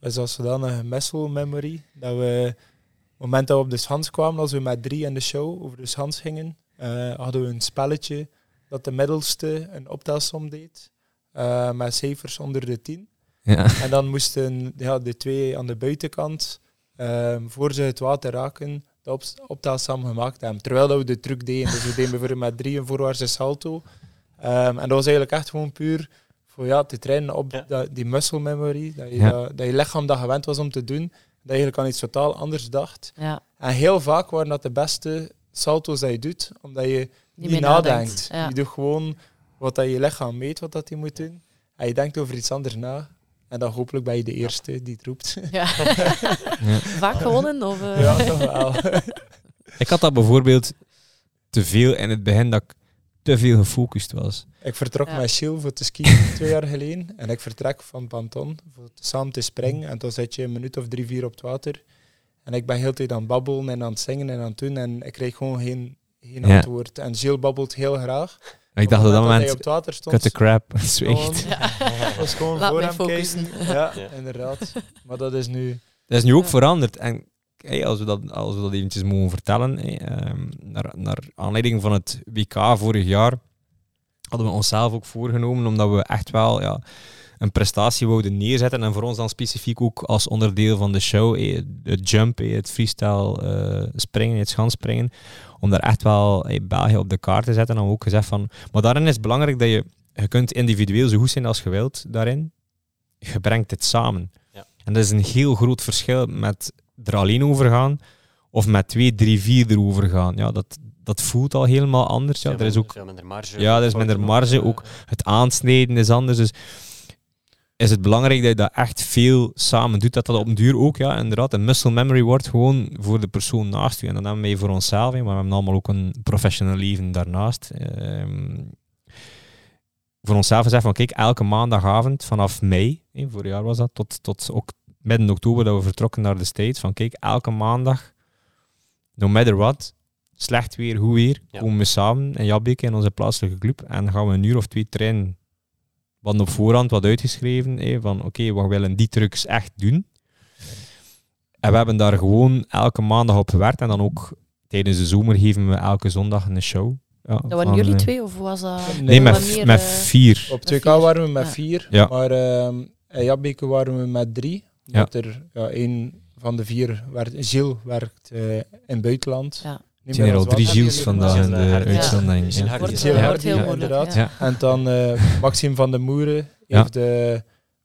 zoals zodanig muscle memory, dat we op het moment dat we op de schans kwamen, als we met drie in de show over de schans gingen, uh, hadden we een spelletje dat de middelste een optelsom deed, uh, met cijfers onder de tien. Ja. En dan moesten ja, de twee aan de buitenkant, um, voor ze het water raken, de op optelsom gemaakt hebben. Terwijl dat we de truc deden. Dus we deden bijvoorbeeld met drie een voorwaartse salto. Um, en dat was eigenlijk echt gewoon puur voor ja, te trainen op die muscle memory. Dat je, dat, je lichaam dat gewend was om te doen. Dat je eigenlijk aan iets totaal anders dacht. Ja. En heel vaak waren dat de beste salto's dat je doet, omdat je niet, nadenkt. Je doet gewoon wat dat je lichaam meet, wat dat hij moet doen. En je denkt over iets anders na. En dan hopelijk ben je de eerste die het roept. Ja. (laughs) (laughs) Vaak gewonnen? Of, uh... Ja, toch wel. (laughs) ik had dat bijvoorbeeld te veel in het begin dat ik te veel gefocust was. Ik vertrok met Gilles voor te skiën twee jaar geleden. En ik vertrek van Panton voor samen te springen. En dan zit je een minuut of drie, vier op het water. En ik ben heel tijd aan het babbelen en aan het zingen en aan het doen. En ik kreeg gewoon geen, geen antwoord. En Gilles babbelt heel graag. ik dacht op dat moment, op het water stond, cut the crap, (laughs) zweegt. Ja. (laughs) was gewoon voor hem focussen. (laughs) Ja, inderdaad. Maar dat is nu... Dat is nu ook veranderd. En hey, als, we dat, als we dat eventjes mogen vertellen, hey, um, naar, naar aanleiding van het WK vorig jaar, hadden we onszelf ook voorgenomen, omdat we echt wel ja, een prestatie wouden neerzetten. En voor ons dan specifiek ook als onderdeel van de show, hey, het jump, hey, het freestyle uh, springen, het schanspringen, om daar echt wel België op de kaart te zetten. En ook gezegd van, maar daarin is het belangrijk dat je, je kunt individueel zo goed zijn als je wilt daarin. Je brengt het samen. Ja. En dat is een heel groot verschil met er alleen over gaan of met twee, drie, vier erover gaan. Ja, dat, dat voelt al helemaal anders. Ja, er is ook, minder marge. Ja, er is minder marge. Ook het aansnijden is anders. Dus is het belangrijk dat je dat echt veel samen doet. Dat dat op een duur ook, ja, inderdaad, een muscle memory wordt gewoon voor de persoon naast je. En dan hebben wij voor onszelf, maar we hebben allemaal ook een professional leven daarnaast. Ehm, voor onszelf gezegd van, kijk, elke maandagavond vanaf mei, vorig jaar was dat, tot, tot ook midden oktober dat we vertrokken naar de States. Van kijk, elke maandag, no matter what, slecht weer, hoe weer, komen we samen in Jabbeke in onze plaatselijke club en gaan we een uur of twee trainen. We hadden op voorhand wat uitgeschreven, van oké, we willen die trucs echt doen. En we hebben daar gewoon elke maandag op gewerkt en dan ook tijdens de zomer geven we elke zondag een show. Ja, dat waren jullie eh, twee of was dat? Nee, met, met eh, vier. Op 2K waren we met vier, ja. maar uh, in Jabbeke waren we met drie. Ja. Dat er ja, een van de vier, werd, Gilles, werkt uh, in het buitenland. Ja. Er zijn er al drie Gilles vandaag in de uitzending. Ja. Wordt heel, wordt heel moeilijk. Ja. En dan uh, (laughs) Maxime van de Moeren heeft uh,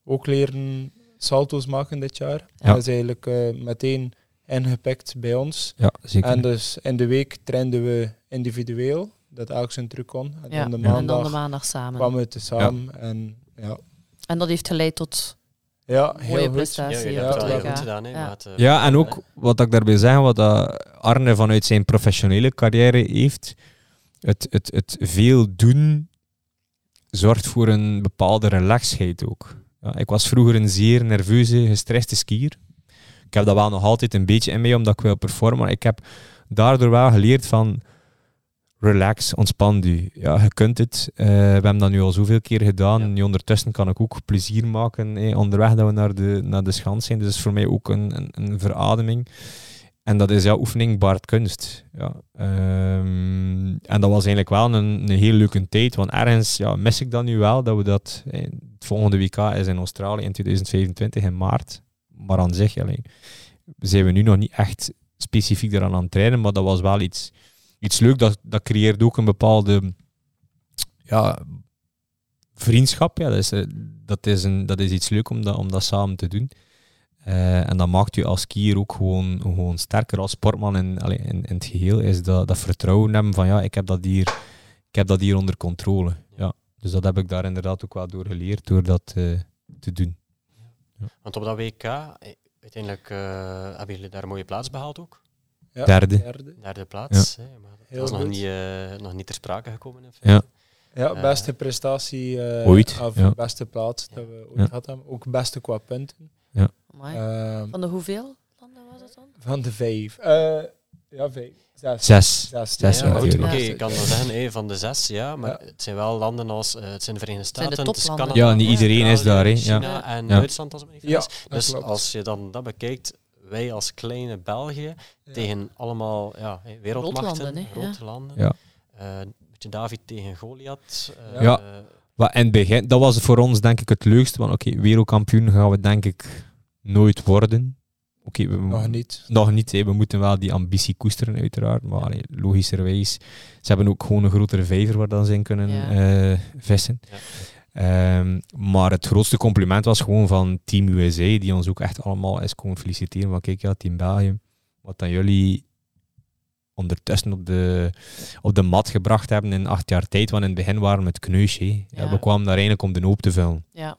ook leren salto's maken dit jaar. Ja. Dat is eigenlijk uh, meteen ingepikt bij ons. Ja, zeker. En dus in de week trainden we individueel, dat elk zijn truc kon. En, dan, de maandag en dan de maandag samen. kwamen we te samen. En, ja. en dat heeft geleid tot ja, heel Mooie prestatie. Ja, ja, ja, goed gedaan. Hè, ja. Uh, ja, en ook wat ik daarbij zeg, wat dat Arne vanuit zijn professionele carrière heeft, het, het, het veel doen zorgt voor een bepaalde relaxheid ook. Ja, ik was vroeger een zeer nerveuze, gestreste skier. Ik heb dat wel nog altijd een beetje in mij, omdat ik wil performen. Maar ik heb daardoor wel geleerd van relax, ontspan u. Ja, je kunt het. Uh, we hebben dat nu al zoveel keer gedaan. Ja. Nu ondertussen kan ik ook plezier maken onderweg dat we naar de, naar de schans zijn. Dus dat is voor mij ook een, een, een verademing. En dat is ja, oefening baart kunst. Ja. Um, en dat was eigenlijk wel een, een heel leuke tijd. Want ergens ja, mis ik dat nu wel, dat we dat... Het volgende WK is in Australië in 2025 in maart. Maar aan zich, alleen, zijn we nu nog niet echt specifiek eraan aan het trainen, maar dat was wel iets iets leuk. Dat, dat creëert ook een bepaalde ja, vriendschap. Ja, dat, is, eh, dat, is een, dat is iets leuk om dat, om dat samen te doen. Uh, en dat maakt je als skier ook gewoon, gewoon sterker als sportman in, in, het geheel. Is dat, dat vertrouwen hebben van ja, ik heb dat hier, ik heb dat hier onder controle. Ja. Dus dat heb ik daar inderdaad ook wel door geleerd, door dat uh, te doen. Ja. Want op dat WK, uiteindelijk hebben jullie daar een mooie plaats behaald ook? Ja, derde. derde. Derde plaats. Ja. Hè, maar dat was nog niet, nog niet ter sprake gekomen. In ja. Ja, beste prestatie uh, ooit. Of ja. beste plaats dat we ooit ja. hadden. Ook beste qua punten. Ja. Uh, van de hoeveel landen was het dan? Van de vijf. Uh, ja, vijf. Zes. Zes. zes, zes ja, Oké, okay, ik kan wel zeggen, hey, van de zes, ja, maar het zijn wel landen als uh, het zijn de Verenigde Staten, zijn de het is Canada, ja, niet iedereen is daar, hè. China ja. en Duitsland, als ik me niet vergis. Ja, dus klopt. als je dan dat bekijkt, wij als kleine België tegen allemaal ja, wereldmachten, grote landen. Ja. David tegen Goliath. Uh, ja, maar in het begin, dat was voor ons denk ik het leukste. Want oké, okay, wereldkampioen gaan we denk ik nooit worden. Oké, okay, nog niet. Nog niet, hè. we moeten wel die ambitie koesteren uiteraard. Maar allee, logischerwijs, ze hebben ook gewoon een grotere vijver waar dan ze in kunnen ja. uh, vissen. Ja. Um, maar het grootste compliment was gewoon van Team USA, die ons ook echt allemaal eens komen feliciteren. Van kijk, ja, Team België, wat dan jullie ondertussen op de, op de mat gebracht hebben in acht jaar tijd. Want in het begin waren we met kneusje. Ja. Ja, we kwamen daar eigenlijk om de hoop te vullen. Ja.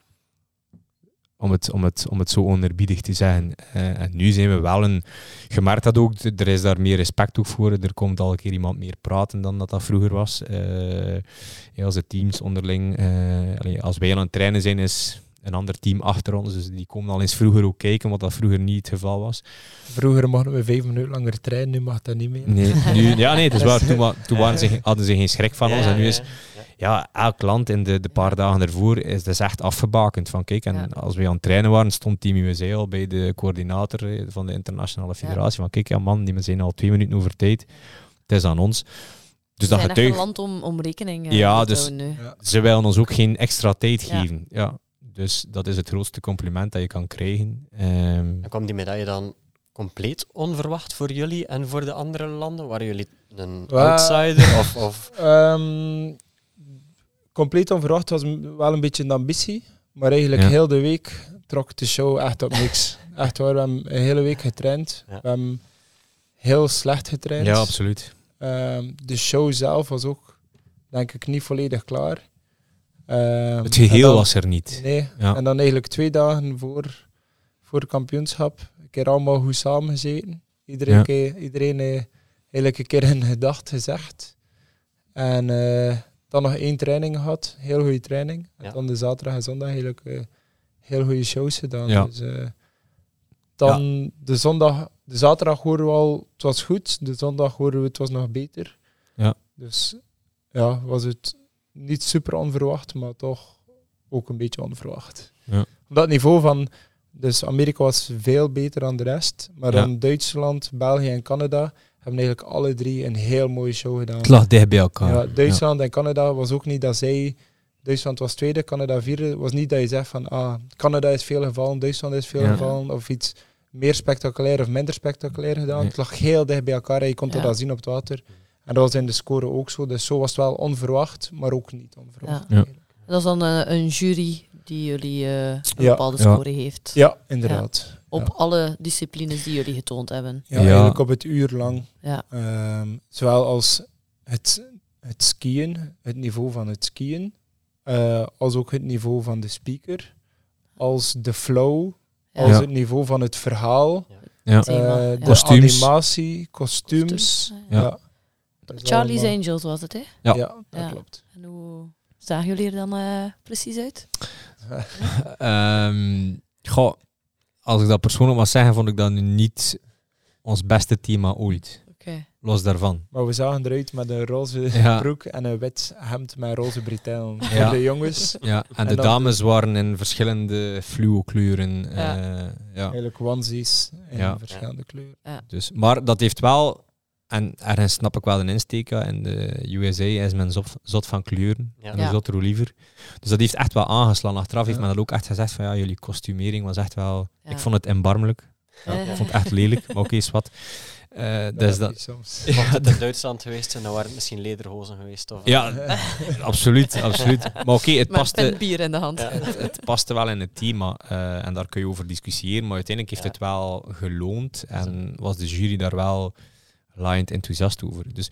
Om het, om, het, om het zo onerbiedig te zeggen. Uh, en nu zijn we wel een... Gemerkt dat ook, er is daar meer respect ook voor. Er komt al een keer iemand meer praten dan dat dat vroeger was. Uh, ja, als de teams onderling... Uh, allee, als wij aan het trainen zijn, is een ander team achter ons. Dus die komen al eens vroeger ook kijken, wat dat vroeger niet het geval was. Vroeger mochten we vijf minuten langer trainen, nu mag dat niet meer. Nee, nu, (laughs) ja, nee, het is (laughs) waar. Toen, toen waren ze, hadden ze geen schrik van ons. En nu is ja, elk land in de, de paar dagen ervoor is dus echt afgebakend. Van, kijk, en als we aan het trainen waren, stond Team USA al bij de coördinator van de internationale federatie. Van kijk, ja man, die zijn al twee minuten over tijd. Het is aan ons. Dus dat getuigt... een land om, om rekening uh, ja, te dus nu. Ze willen ons ook geen extra tijd geven. Ja. Dus dat is het grootste compliment dat je kan krijgen. Um, en kwam die medaille dan compleet onverwacht voor jullie en voor de andere landen? Waren jullie een well, outsider? of, of? Um, compleet onverwacht was wel een beetje een ambitie. Maar eigenlijk ja. heel de week trok de show echt op niks. (laughs) echt waar, we hebben een hele week getraind. Ja. We hebben heel slecht getraind. Ja, absoluut. Um, de show zelf was ook, denk ik, niet volledig klaar. Um, het geheel dan, was er niet. Nee, ja. en dan eigenlijk twee dagen voor, voor het kampioenschap, een keer allemaal goed samengezeten. Iedereen, keer, iedereen uh, eigenlijk een keer een gedacht gezegd. En uh, dan nog één training gehad, heel goede training. En ja. dan de zaterdag en zondag eigenlijk uh, heel goede shows gedaan. Ja. Dus, dan de zondag, de zaterdag hoorden we al, het was goed. De zondag hoorden we het was nog beter. Ja. Dus ja, was het niet super onverwacht, maar toch ook een beetje onverwacht. Ja. Op dat niveau van, dus Amerika was veel beter dan de rest, maar Ja. dan Duitsland, België en Canada hebben eigenlijk alle drie een heel mooie show gedaan. Het lag dicht bij elkaar. Ja, Duitsland en Canada was ook niet dat zij, Duitsland was tweede, Canada vierde, was niet dat je zegt van, ah, Canada is veel gevallen, Duitsland is veel Ja. gevallen, of iets meer spectaculair of minder spectaculair gedaan. Nee. Het lag heel dicht bij elkaar en je kon Ja. dat zien op het water. En dat was in de score ook zo. Dus zo was het wel onverwacht, maar ook niet onverwacht. Ja. Dat is dan een, een jury die jullie eh, een Ja. bepaalde Ja. score heeft. Ja, inderdaad. Op Ja. alle disciplines die jullie getoond hebben. Ja, Ja. eigenlijk op het uur lang. Ja. Ehm, zowel als het, het skiën, het niveau van het skiën, eh, als ook het niveau van de speaker, als de flow, Ja. als Ja. het niveau van het verhaal, Ja. De Kostuums. animatie, kostuums. Ja. Charlie's allemaal- Angels was het, hè? Ja. Ja, dat Ja. klopt. En hoe zagen jullie er dan eh, precies uit? (laughs) Ehm, goh, als ik dat persoonlijk mag zeggen, vond ik dat nu niet ons beste thema ooit. Oké. Los daarvan. Maar we zagen eruit met een roze Ja. broek en een wit hemd met roze bretellen. Ja. Voor de jongens, Ja, en, En de dames waren in verschillende fluo kleuren. Ja. eh, ja. eigenlijk onesies in Ja. verschillende kleuren. Dus, maar dat heeft wel, en ergens snap ik wel een insteek, ja, in de USA is men zot, zot van kleuren. Ja. En een zot liever. Dus dat heeft echt wel aangeslaan. Achteraf heeft men dat ook echt gezegd van ja, jullie kostumering was echt wel... Ja. Ik vond het erbarmelijk. Ja. Ik vond het echt lelijk, maar oké, is wat. Eh, Dat dus dat. (laughs) Mocht het in Duitsland geweest zijn, dan waren het misschien lederhozen geweest. Of, ja, (laughs) absoluut, absoluut. Maar oké, het Met paste, bier in de hand. Ja. het, het paste wel in het thema eh, en daar kun je over discussiëren. Maar uiteindelijk heeft Ja. het wel geloond en was de jury daar wel laaiend enthousiast over. Dus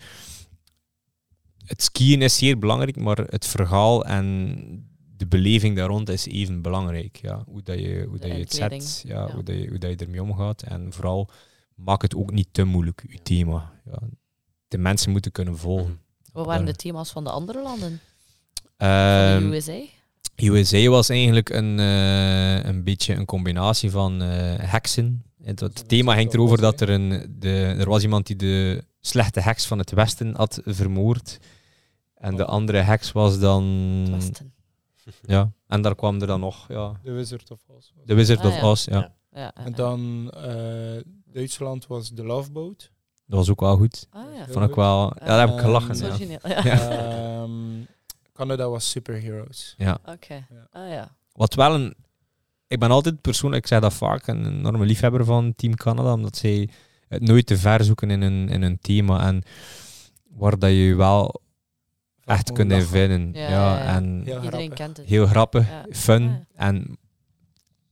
het skiën is zeer belangrijk, maar het verhaal en de beleving daar rond is even belangrijk. Ja. Hoe, dat je, hoe De dat je het zet, ja, ja. Hoe, dat je, hoe dat je ermee omgaat. En vooral, maak het ook niet te moeilijk, je thema. Ja. De mensen moeten kunnen volgen. Mhm. Wat waren de thema's van de andere landen? Ehm, Van de USA? USA was eigenlijk een, eh, een beetje een combinatie van eh, heksen. Het, het thema ging erover dat er, een, de, er was iemand die de slechte heks van het Westen had vermoord. En de andere heks was dan... Het Westen. Ja, en daar kwam er dan nog ja, De Wizard of Oz. de Wizard Ah, of ja. Oz. Ja. Ja. En dan eh, Duitsland was The Love Boat. Dat was ook wel goed. Ah, ja. Vond ik wel... Ja, daar heb ik Ehm, gelachen. Zo (laughs) Ja. Ehm, Canada was Superheroes. ja. Oké. Ja. Ah ja. Wat wel een... Ik ben altijd persoonlijk, ik zeg dat vaak, een enorme liefhebber van Team Canada, omdat zij het nooit te ver zoeken in een, in een thema en waar dat je wel echt kunt in vinden. Ja, Ja, ja, ja. En Heel Iedereen grappig. kent het. heel grappig, Ja. fun Ja. en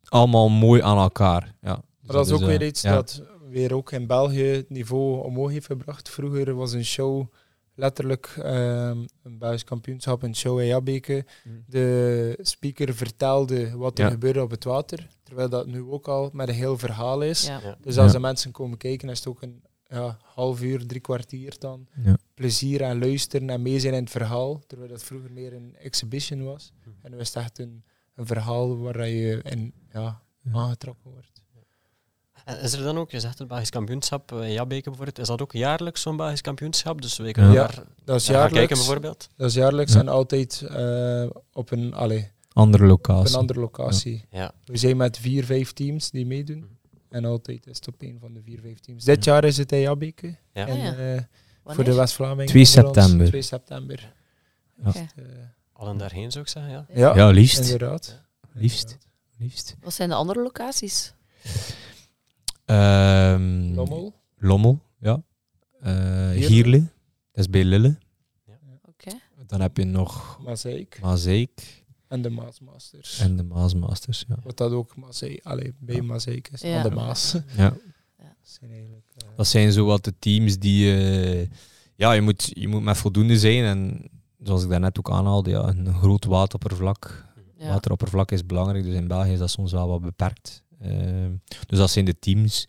allemaal mooi aan elkaar. Ja. Dus Maar dat is ook eh, weer iets ja. dat weer ook in België het niveau omhoog heeft gebracht. Vroeger was een show letterlijk ehm, een Belgisch kampioenschap, een show in Jabbeke. Mm. De speaker vertelde wat er Ja. gebeurde op het water. Terwijl dat nu ook al met een heel verhaal is. Ja. Ja. Dus als Ja. de mensen komen kijken, is het ook een ja, half uur, drie kwartier dan. Ja. Plezier aan luisteren en mee zijn in het verhaal. Terwijl dat vroeger meer een exhibition was. En nu is het echt een, een verhaal waar je in ja, Ja. aangetrokken wordt. En is er dan ook, je zegt het Belgisch kampioenschap eh, in Jabbeke bijvoorbeeld, is dat ook jaarlijks zo'n Belgisch kampioenschap? Dus we kunnen Ja. daar, Dat is gaan kijken jaarlijks. bijvoorbeeld. Dat is jaarlijks Ja. en altijd eh, op, een, allee, Andere op locatie. een andere locatie. Ja. We zijn met vier, vijf teams die meedoen. Mhm. En altijd is het op een van de vier, vijf teams. Dit jaar is het in Jabbeke. Ja. En, ja. eh, voor Wanneer? de West-Vlamingen. 2 onder ons. september. 2 september. Eh, Allen daarheen zou ik zeggen, ja. ja, Ja, liefst. inderdaad. Liefst. liefst. Wat zijn de andere locaties? Ehm, Lommel. Lommel, ja. Eh. Gierle, dat is bij Lille. Oké. Dan heb je nog Mazeik. Mazeik En de Maasmasters. en de Maasmasters. Ja. Wat dat ook Mazeik, allee, bij Ja. Mazeik is. Ja. Aan de Maas. (laughs) Ja. Dat zijn eigenlijk, eh, Dat zijn zo wat de teams die... eh, ja, je moet, je moet met voldoende zijn. En zoals ik daarnet ook aanhaalde, ja, een groot wateroppervlak. Ja. Wateroppervlak is belangrijk, dus in België is dat soms wel wat beperkt. Ehm, dus dat zijn de teams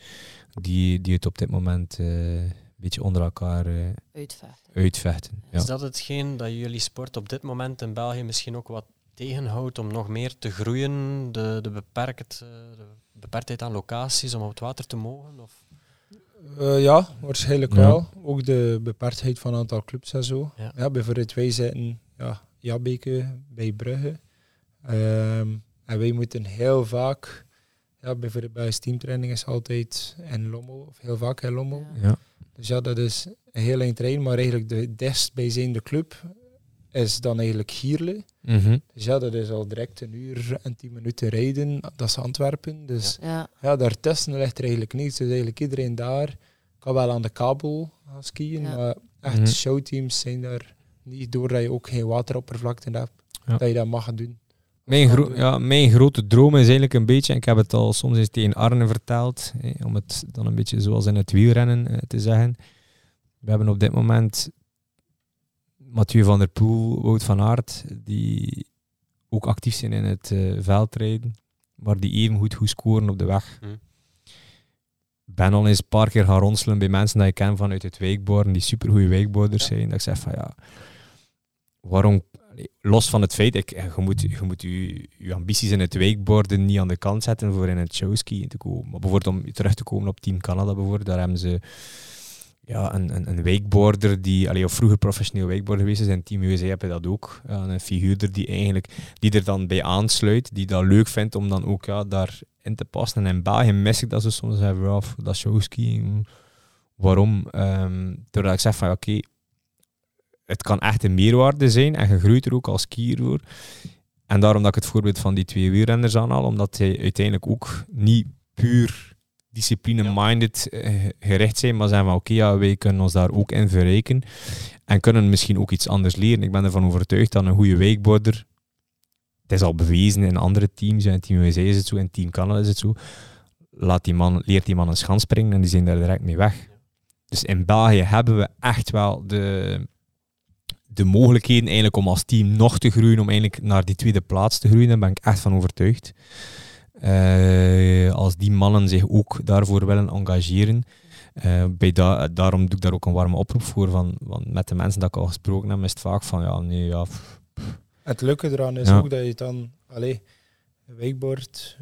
die, die het op dit moment eh, een beetje onder elkaar eh, Uitvechten. uitvechten. Ja. Is dat hetgeen dat jullie sport op dit moment in België misschien ook wat tegenhoudt om nog meer te groeien? De, de, beperkt, eh, de beperktheid aan locaties om op het water te mogen? Of? Eh, ja, waarschijnlijk Ja. wel. Ook de beperktheid van aantal clubs en zo. Ja. Ja. bijvoorbeeld wij zitten ja, Jabbeke bij Brugge. Ehm, en wij moeten heel vaak, ja, bijvoorbeeld bij teamtraining is altijd in Lommel, of heel vaak in Lommel. Ja. Ja. Dus ja, dat is een heel eind trein, maar eigenlijk de dichtstbijzijnde club is dan eigenlijk Gierle. Mhm. Dus ja, dat is al direct een uur en tien minuten rijden. Dat is Antwerpen. Dus Ja. ja, daartussen ligt er eigenlijk niets. Dus eigenlijk iedereen daar kan wel aan de kabel gaan skiën, Ja. maar echt Mhm. showteams zijn daar niet doordat je ook geen wateroppervlakte hebt, Ja. dat je dat mag gaan doen. Mijn, gro- ja, mijn grote droom is eigenlijk een beetje, en ik heb het al soms eens tegen Arne verteld, om het dan een beetje zoals in het wielrennen eh, te zeggen. We hebben op dit moment Mathieu van der Poel, Wout van Aert, die ook actief zijn in het eh, veldrijden, maar die even goed goed scoren op de weg. Hm. Ben al eens een paar keer gaan ronselen bij mensen die ik ken vanuit het wakeboarden, die supergoeie wakeboarders Ja. zijn. Dat ik zeg van ja, waarom, los van het feit, ik, je moet, je, moet je, je ambities in het wakeboarden niet aan de kant zetten voor in het showski te komen. Maar bijvoorbeeld om terug te komen op Team Canada, bijvoorbeeld, daar hebben ze ja, een, een, een wakeboarder die, allee, of vroeger professioneel wakeboarder geweest is, in Team USA heb je dat ook. Ja, een figuurder die eigenlijk die er dan bij aansluit, die dat leuk vindt om dan ook ja, daarin te passen. En in België mis ik dat ze soms hebben, ja, dat showskiing, waarom? Ehm terwijl ik zeg van, oké, het kan echt een meerwaarde zijn en je groeit er ook als skier. En daarom dat ik het voorbeeld van die twee wielrenners aanhaal, omdat zij uiteindelijk ook niet puur discipline-minded eh, gericht zijn, maar zijn van oké, ja, wij kunnen ons daar ook in verrijken en kunnen misschien ook iets anders leren. Ik ben ervan overtuigd dat een goede wakeboarder, het is al bewezen in andere teams, in Team USA is het zo, in Team Canada is het zo, laat die man, leert die man een schans springen en die zijn daar direct mee weg. Dus in België hebben we echt wel de, de mogelijkheden eigenlijk om als team nog te groeien, om eigenlijk naar die tweede plaats te groeien. Daar ben ik echt van overtuigd. Uh, als die mannen zich ook daarvoor willen engageren. Uh, bij da daarom doe ik daar ook een warme oproep voor. Van, van, met de mensen dat ik al gesproken heb, is het vaak van ja, nee, ja. Het leuke eraan is ook dat je dan, allee, wakeboard,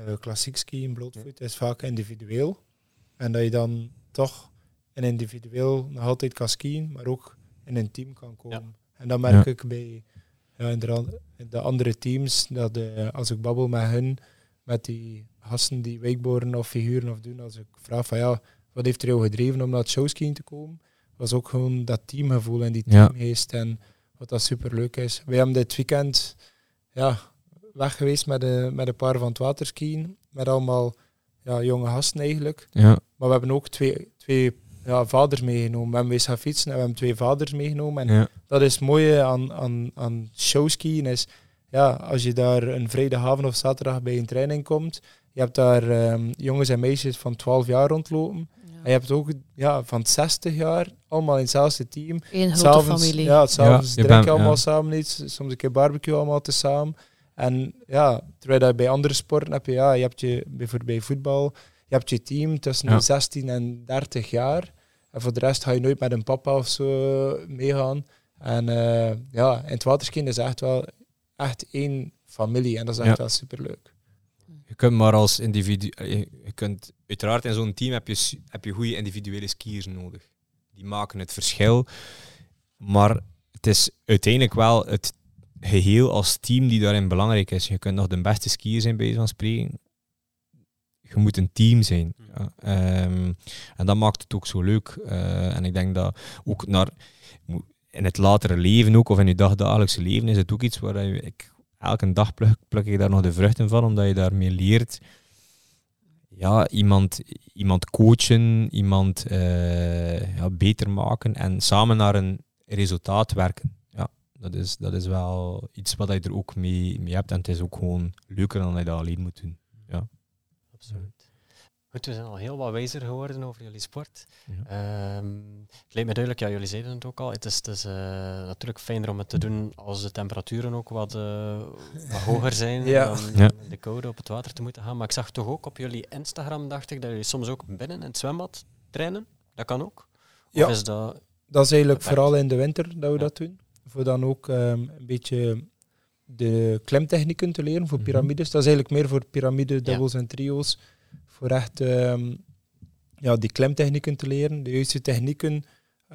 uh, klassiek skiën, blootvoet, is vaak individueel. En dat je dan toch een individueel nog altijd kan skiën, maar ook in een team kan komen. En dan merk ik bij ja, de, de, andere teams dat als ik babbel met hun, met die gasten die wakeboarden of figuren of doen, als ik vraag van ja, wat heeft er jou gedreven om naar het showskiën te komen, was ook gewoon dat teamgevoel en die teamgeest en wat dat super leuk is. Wij hebben dit weekend ja, weg geweest met, de, met een paar van het waterskiën, met allemaal ja, jonge gasten eigenlijk. Ja. Maar we hebben ook twee, twee ja, vaders meegenomen. We hebben eens gaan fietsen en we hebben twee vaders meegenomen. En dat is het mooie aan, aan, aan showskiën is, ja, als je daar een vrijdagavond of zaterdag bij een training komt, je hebt daar um, jongens en meisjes van 12 jaar rondlopen. En je hebt ook ja, van 60 jaar, allemaal in hetzelfde team. Eén grote familie. Ja, s'avonds ja, drinken allemaal samen iets, soms een keer barbecue allemaal te samen. En ja, terwijl dat bij andere sporten heb je, ja, je hebt je bijvoorbeeld bij voetbal, je hebt je team tussen de 16 en 30 jaar. En voor de rest ga je nooit met een papa of zo meegaan. En uh, ja, in het waterskiën is echt wel echt één familie. En dat is echt wel superleuk. Je kunt maar als individu... Eh, je kunt, uiteraard in zo'n team heb je, heb je goede individuele skiers nodig. Die maken het verschil. Maar het is uiteindelijk wel het geheel als team die daarin belangrijk is. Je kunt nog de beste skier zijn, bij van spreken. Je moet een team zijn. Ja. Ehm, en dat maakt het ook zo leuk. Uh, en ik denk dat ook naar in het latere leven ook, of in je dagdagelijkse leven, is het ook iets waar je, ik, elke dag pluk, pluk ik daar nog de vruchten van, omdat je daarmee leert ja, iemand, iemand coachen, iemand uh, ja, beter maken en samen naar een resultaat werken. Ja, dat is, dat is wel iets wat je er ook mee, mee hebt en het is ook gewoon leuker dan dat je dat alleen moet doen. Ja. Absoluut. Goed, we zijn al heel wat wijzer geworden over jullie sport. Ehm, het lijkt me duidelijk, ja, jullie zeiden het ook al, het is, het is uh, natuurlijk fijner om het te doen als de temperaturen ook wat, uh, wat hoger zijn (laughs) ja. dan ja. de koude op het water te moeten gaan. Maar ik zag toch ook op jullie Instagram, dacht ik, dat jullie soms ook binnen in het zwembad trainen. Dat kan ook? Of ja, is dat, dat is eigenlijk vooral in de winter dat we dat doen. Voor dan ook um, een beetje de klimtechnieken te leren voor mhm. piramides. Dat is eigenlijk meer voor piramide, dubbels en trio's voor echt um, ja, die klemtechnieken te leren, de juiste technieken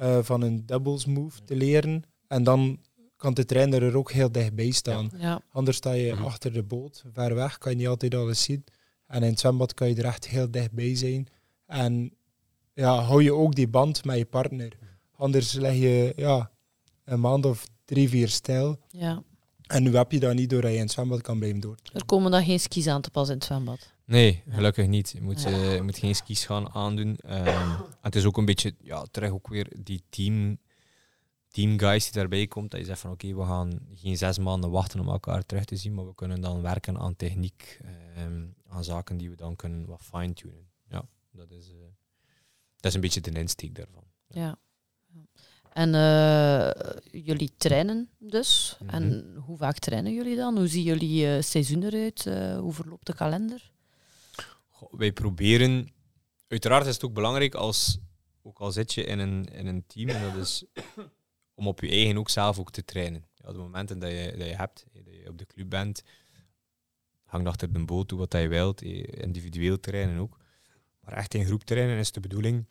uh, van een doubles move te leren. En dan kan de trainer er ook heel dichtbij staan. Ja. Anders sta je mhm. achter de boot, ver weg, kan je niet altijd alles zien. En in het zwembad kan je er echt heel dichtbij zijn. En ja, hou je ook die band met je partner. Anders leg je ja, een maand of drie, vier stil. Ja. En nu heb je dat niet doordat je in het zwembad kan blijven door. Er komen dan geen skis aan te pas in het zwembad. Nee, gelukkig niet. Je moet, uh, moet geen skis gaan aandoen. Um, het is ook een beetje, ja, terug ook weer die team, team guys die daarbij komt. Dat je zegt van oké, we gaan geen zes maanden wachten om elkaar terug te zien, maar we kunnen dan werken aan techniek, um, aan zaken die we dan kunnen wat fine-tunen. Ja, dat is, uh, dat is een beetje de insteek daarvan. Ja. En uh, jullie trainen dus. Mm -hmm. En hoe vaak trainen jullie dan? Hoe zien jullie uh, seizoen eruit? Uh, hoe verloopt de kalender? wij proberen, uiteraard is het ook belangrijk als, ook al zit je in een, in een team, en dat is om op je eigen ook zelf ook te trainen. Ja, de momenten dat je, dat je hebt, dat je op de club bent, hang achter de boot, doe wat je wilt, individueel trainen ook. Maar echt in groep trainen is de bedoeling,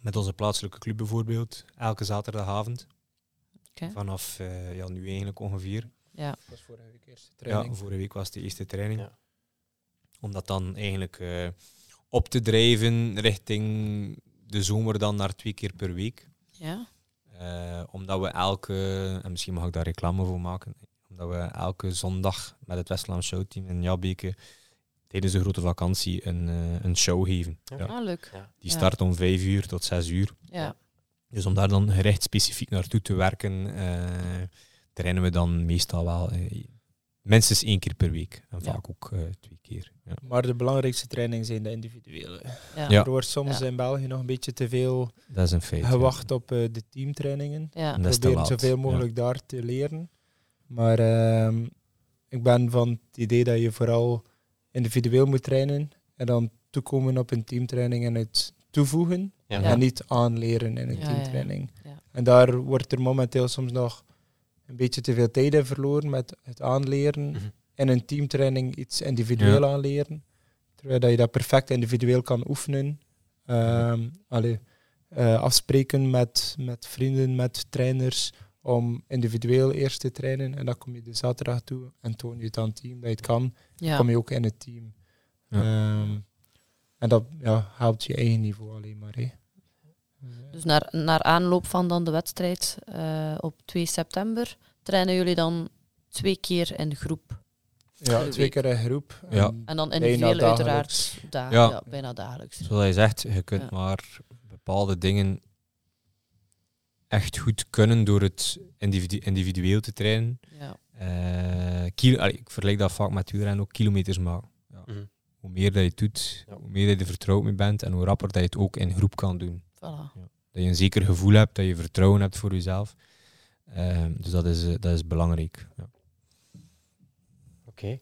met onze plaatselijke club bijvoorbeeld, elke zaterdagavond. Okay. Vanaf uh, ja, nu eigenlijk ongeveer. Ja. Dat was vorige week eerste training. Ja, vorige week was de eerste training. Ja om dat dan eigenlijk uh, op te drijven richting de zomer dan naar twee keer per week. Ja. Uh, omdat we elke, en misschien mag ik daar reclame voor maken, omdat we elke zondag met het Westland Showteam in Jabbeke tijdens de grote vakantie een, eh, een show geven. Ja. Ah, leuk. Die Ja. start om vijf uur tot zes uur. Ja. Dus om daar dan gerecht specifiek naartoe te werken, eh, trainen we dan meestal wel eh, minstens één keer per week. En Ja. vaak ook twee keer. Ja. Maar de belangrijkste trainingen zijn de individuele. Ja. Ja. Er wordt soms Ja. in België nog een beetje te veel Dat is een feit. ja. gewacht op eh, de teamtrainingen. Ja. En dat is te Proberen laat. zoveel mogelijk daar te leren. Maar ehm, ik ben van het idee dat je vooral individueel moet trainen en dan toekomen op een teamtraining en het toevoegen Ja. En niet aanleren in een Ja, ja, teamtraining. ja. En daar wordt er momenteel soms nog een beetje te veel tijd in verloren met het aanleren Mhm. en een teamtraining iets individueel aanleren. Terwijl dat je dat perfect individueel kan oefenen. Ehm, allee, eh, afspreken met, met vrienden, met trainers om individueel eerst te trainen. En dan kom je de zaterdag toe en toon je het aan het team dat je het kan. Ja. kom je ook in het team. Ja. Ehm, en dat ja, helpt je eigen niveau alleen maar. Hè. Dus naar, naar aanloop van dan de wedstrijd eh, op 2 september trainen jullie dan twee keer in groep. Ja, twee keer in groep. Ja. En dan individueel uiteraard Ja. ja. bijna dagelijks. Zoals je zegt, je kunt Ja. maar bepaalde dingen echt goed kunnen door het individu- individueel te trainen. Ja. Eh, kilo, allee, ik vergelijk dat vaak met wielrennen ook kilometers maken. Ja. Mhm. Hoe meer dat je het doet, Ja. hoe meer dat je er vertrouwd mee bent en hoe rapper dat je het ook in groep kan doen. Voilà. Dat je een zeker gevoel hebt, dat je vertrouwen hebt voor jezelf. Ehm, dus dat is, eh, dat is belangrijk. Ja. Oké.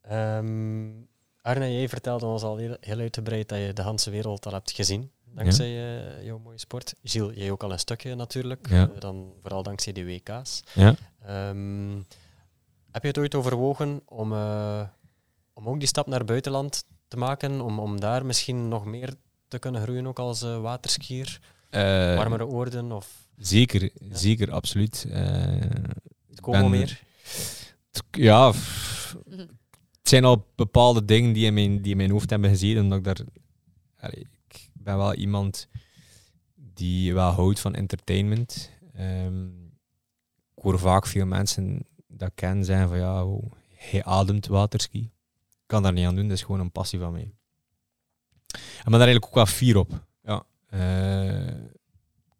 Ehm, Arne, jij vertelde ons al heel, heel uitgebreid dat je de hele wereld al hebt gezien. Dankzij eh, jouw mooie sport. Gilles, jij ook al een stukje natuurlijk. Ja. Eh, dan vooral dankzij de WK's. Ja. Ehm, heb je het ooit overwogen om, eh, om ook die stap naar het buitenland te maken? Om, om daar misschien nog meer te kunnen groeien, ook als eh, waterskier? Eh, Warmere oorden of zeker, zeker, absoluut. Het Como ben- meer? ja, het zijn al bepaalde dingen die in mijn, die in mijn hoofd hebben gezeten. Omdat ik daar, allee, ben wel iemand die wel houdt van entertainment. Ehm, ik hoor vaak veel mensen dat ken zeggen van ja, hij ademt waterski. Ik kan daar niet aan doen, dat is gewoon een passie van mij. En ben daar eigenlijk ook wel fier op. Ja. Eh,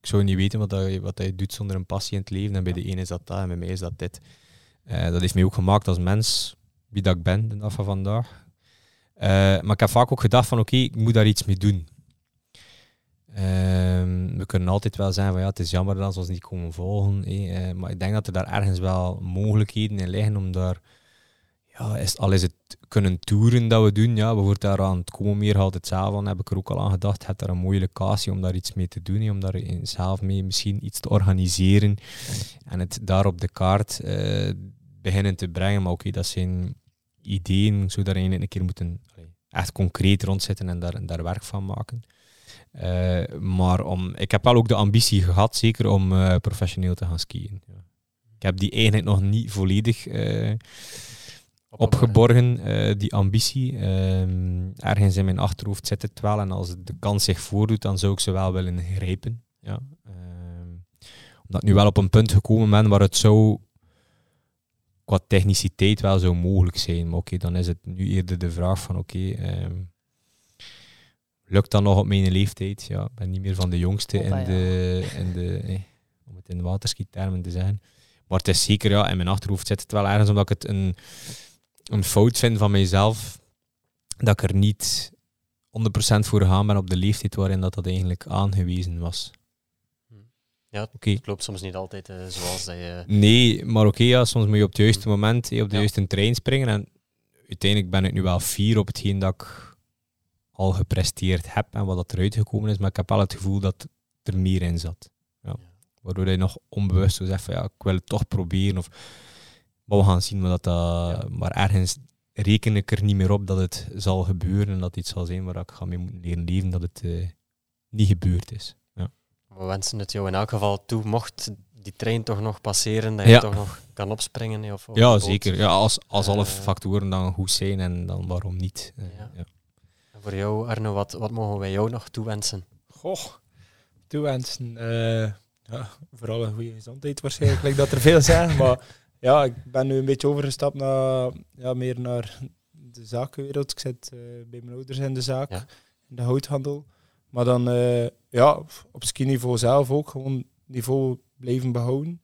ik zou niet weten wat, je- wat je doet zonder een passie in het leven. En bij de ene is dat dat en bij mij is dat dit. Eh, dat heeft mij ook gemaakt als mens, wie dat ik ben de dag van vandaag. Eh, maar ik heb vaak ook gedacht van oké, ik moet daar iets mee doen. Ehm, we kunnen altijd wel zeggen van ja, het is jammer dat ze ons niet komen volgen. eh, maar ik denk dat er daar ergens wel mogelijkheden in liggen om daar, ja, is, al is het kunnen toeren dat we doen, ja, bijvoorbeeld daar aan het komen meer altijd hetzelfde van, heb ik er ook al aan gedacht. Het daar een mooie locatie om daar iets mee te doen, om daar zelf mee misschien iets te organiseren en het daar op de kaart eh, beginnen te brengen. Maar oké, dat zijn ideeën, zou daar een keer moeten allee, echt concreet rondzetten en daar, daar werk van maken. Eh, maar om, ik heb wel ook de ambitie gehad, zeker om eh, professioneel te gaan skiën. Ja. Ik heb die eigenlijk nog niet volledig eh, opgeborgen, die ambitie. Ehm, ergens in mijn achterhoofd zit het wel en als de kans zich voordoet, dan zou ik ze wel willen grijpen. Ja. Ehm, omdat ik nu wel op een punt gekomen ben waar het zo qua techniciteit wel zou mogelijk zijn. Maar oké, dan is het nu eerder de vraag van oké, ehm, lukt dat nog op mijn leeftijd? Ja, ik ben niet meer van de jongste in de, in de eh, om het in waterskitermen te zeggen. Maar het is zeker, ja, in mijn achterhoofd zit het wel ergens omdat ik het een, een fout vind van mijzelf dat ik er niet 100% voor gegaan ben op de leeftijd waarin dat, dat eigenlijk aangewezen was. Ja, Oké. het loopt soms niet altijd eh, zoals dat je... Nee, maar oké, ja, soms moet je op het juiste moment eh, op de Ja. juiste trein springen. En uiteindelijk ben ik nu wel fier op hetgeen dat ik al gepresteerd heb en wat dat eruit gekomen is. Maar ik heb wel het gevoel dat er meer in zat. Ja. Waardoor je nog onbewust zo zegt van ja, ik wil het toch proberen. Of, maar we gaan zien. Maar, dat, dat, maar ergens reken ik er niet meer op dat het zal gebeuren. En dat iets zal zijn waar ik ga mee moeten leren leven dat het eh, niet gebeurd is. Ja. We wensen het jou in elk geval toe, mocht die trein toch nog passeren, dat je Ja. toch nog kan opspringen. Of, of Ja, zeker. Ja, als als alle Eh, factoren dan goed zijn, en dan waarom niet? Eh, Ja. En voor jou, Arno, wat, wat mogen wij jou nog toewensen? Goh, toewensen. eh ja, vooral een goede gezondheid waarschijnlijk, like dat er veel zijn. Maar ja, ik ben nu een beetje overgestapt naar, ja, meer naar de zakenwereld. Ik zit eh, bij mijn ouders in de zaak, Ja. in de houthandel. Maar dan eh, ja, op ski-niveau zelf ook gewoon niveau blijven behouden.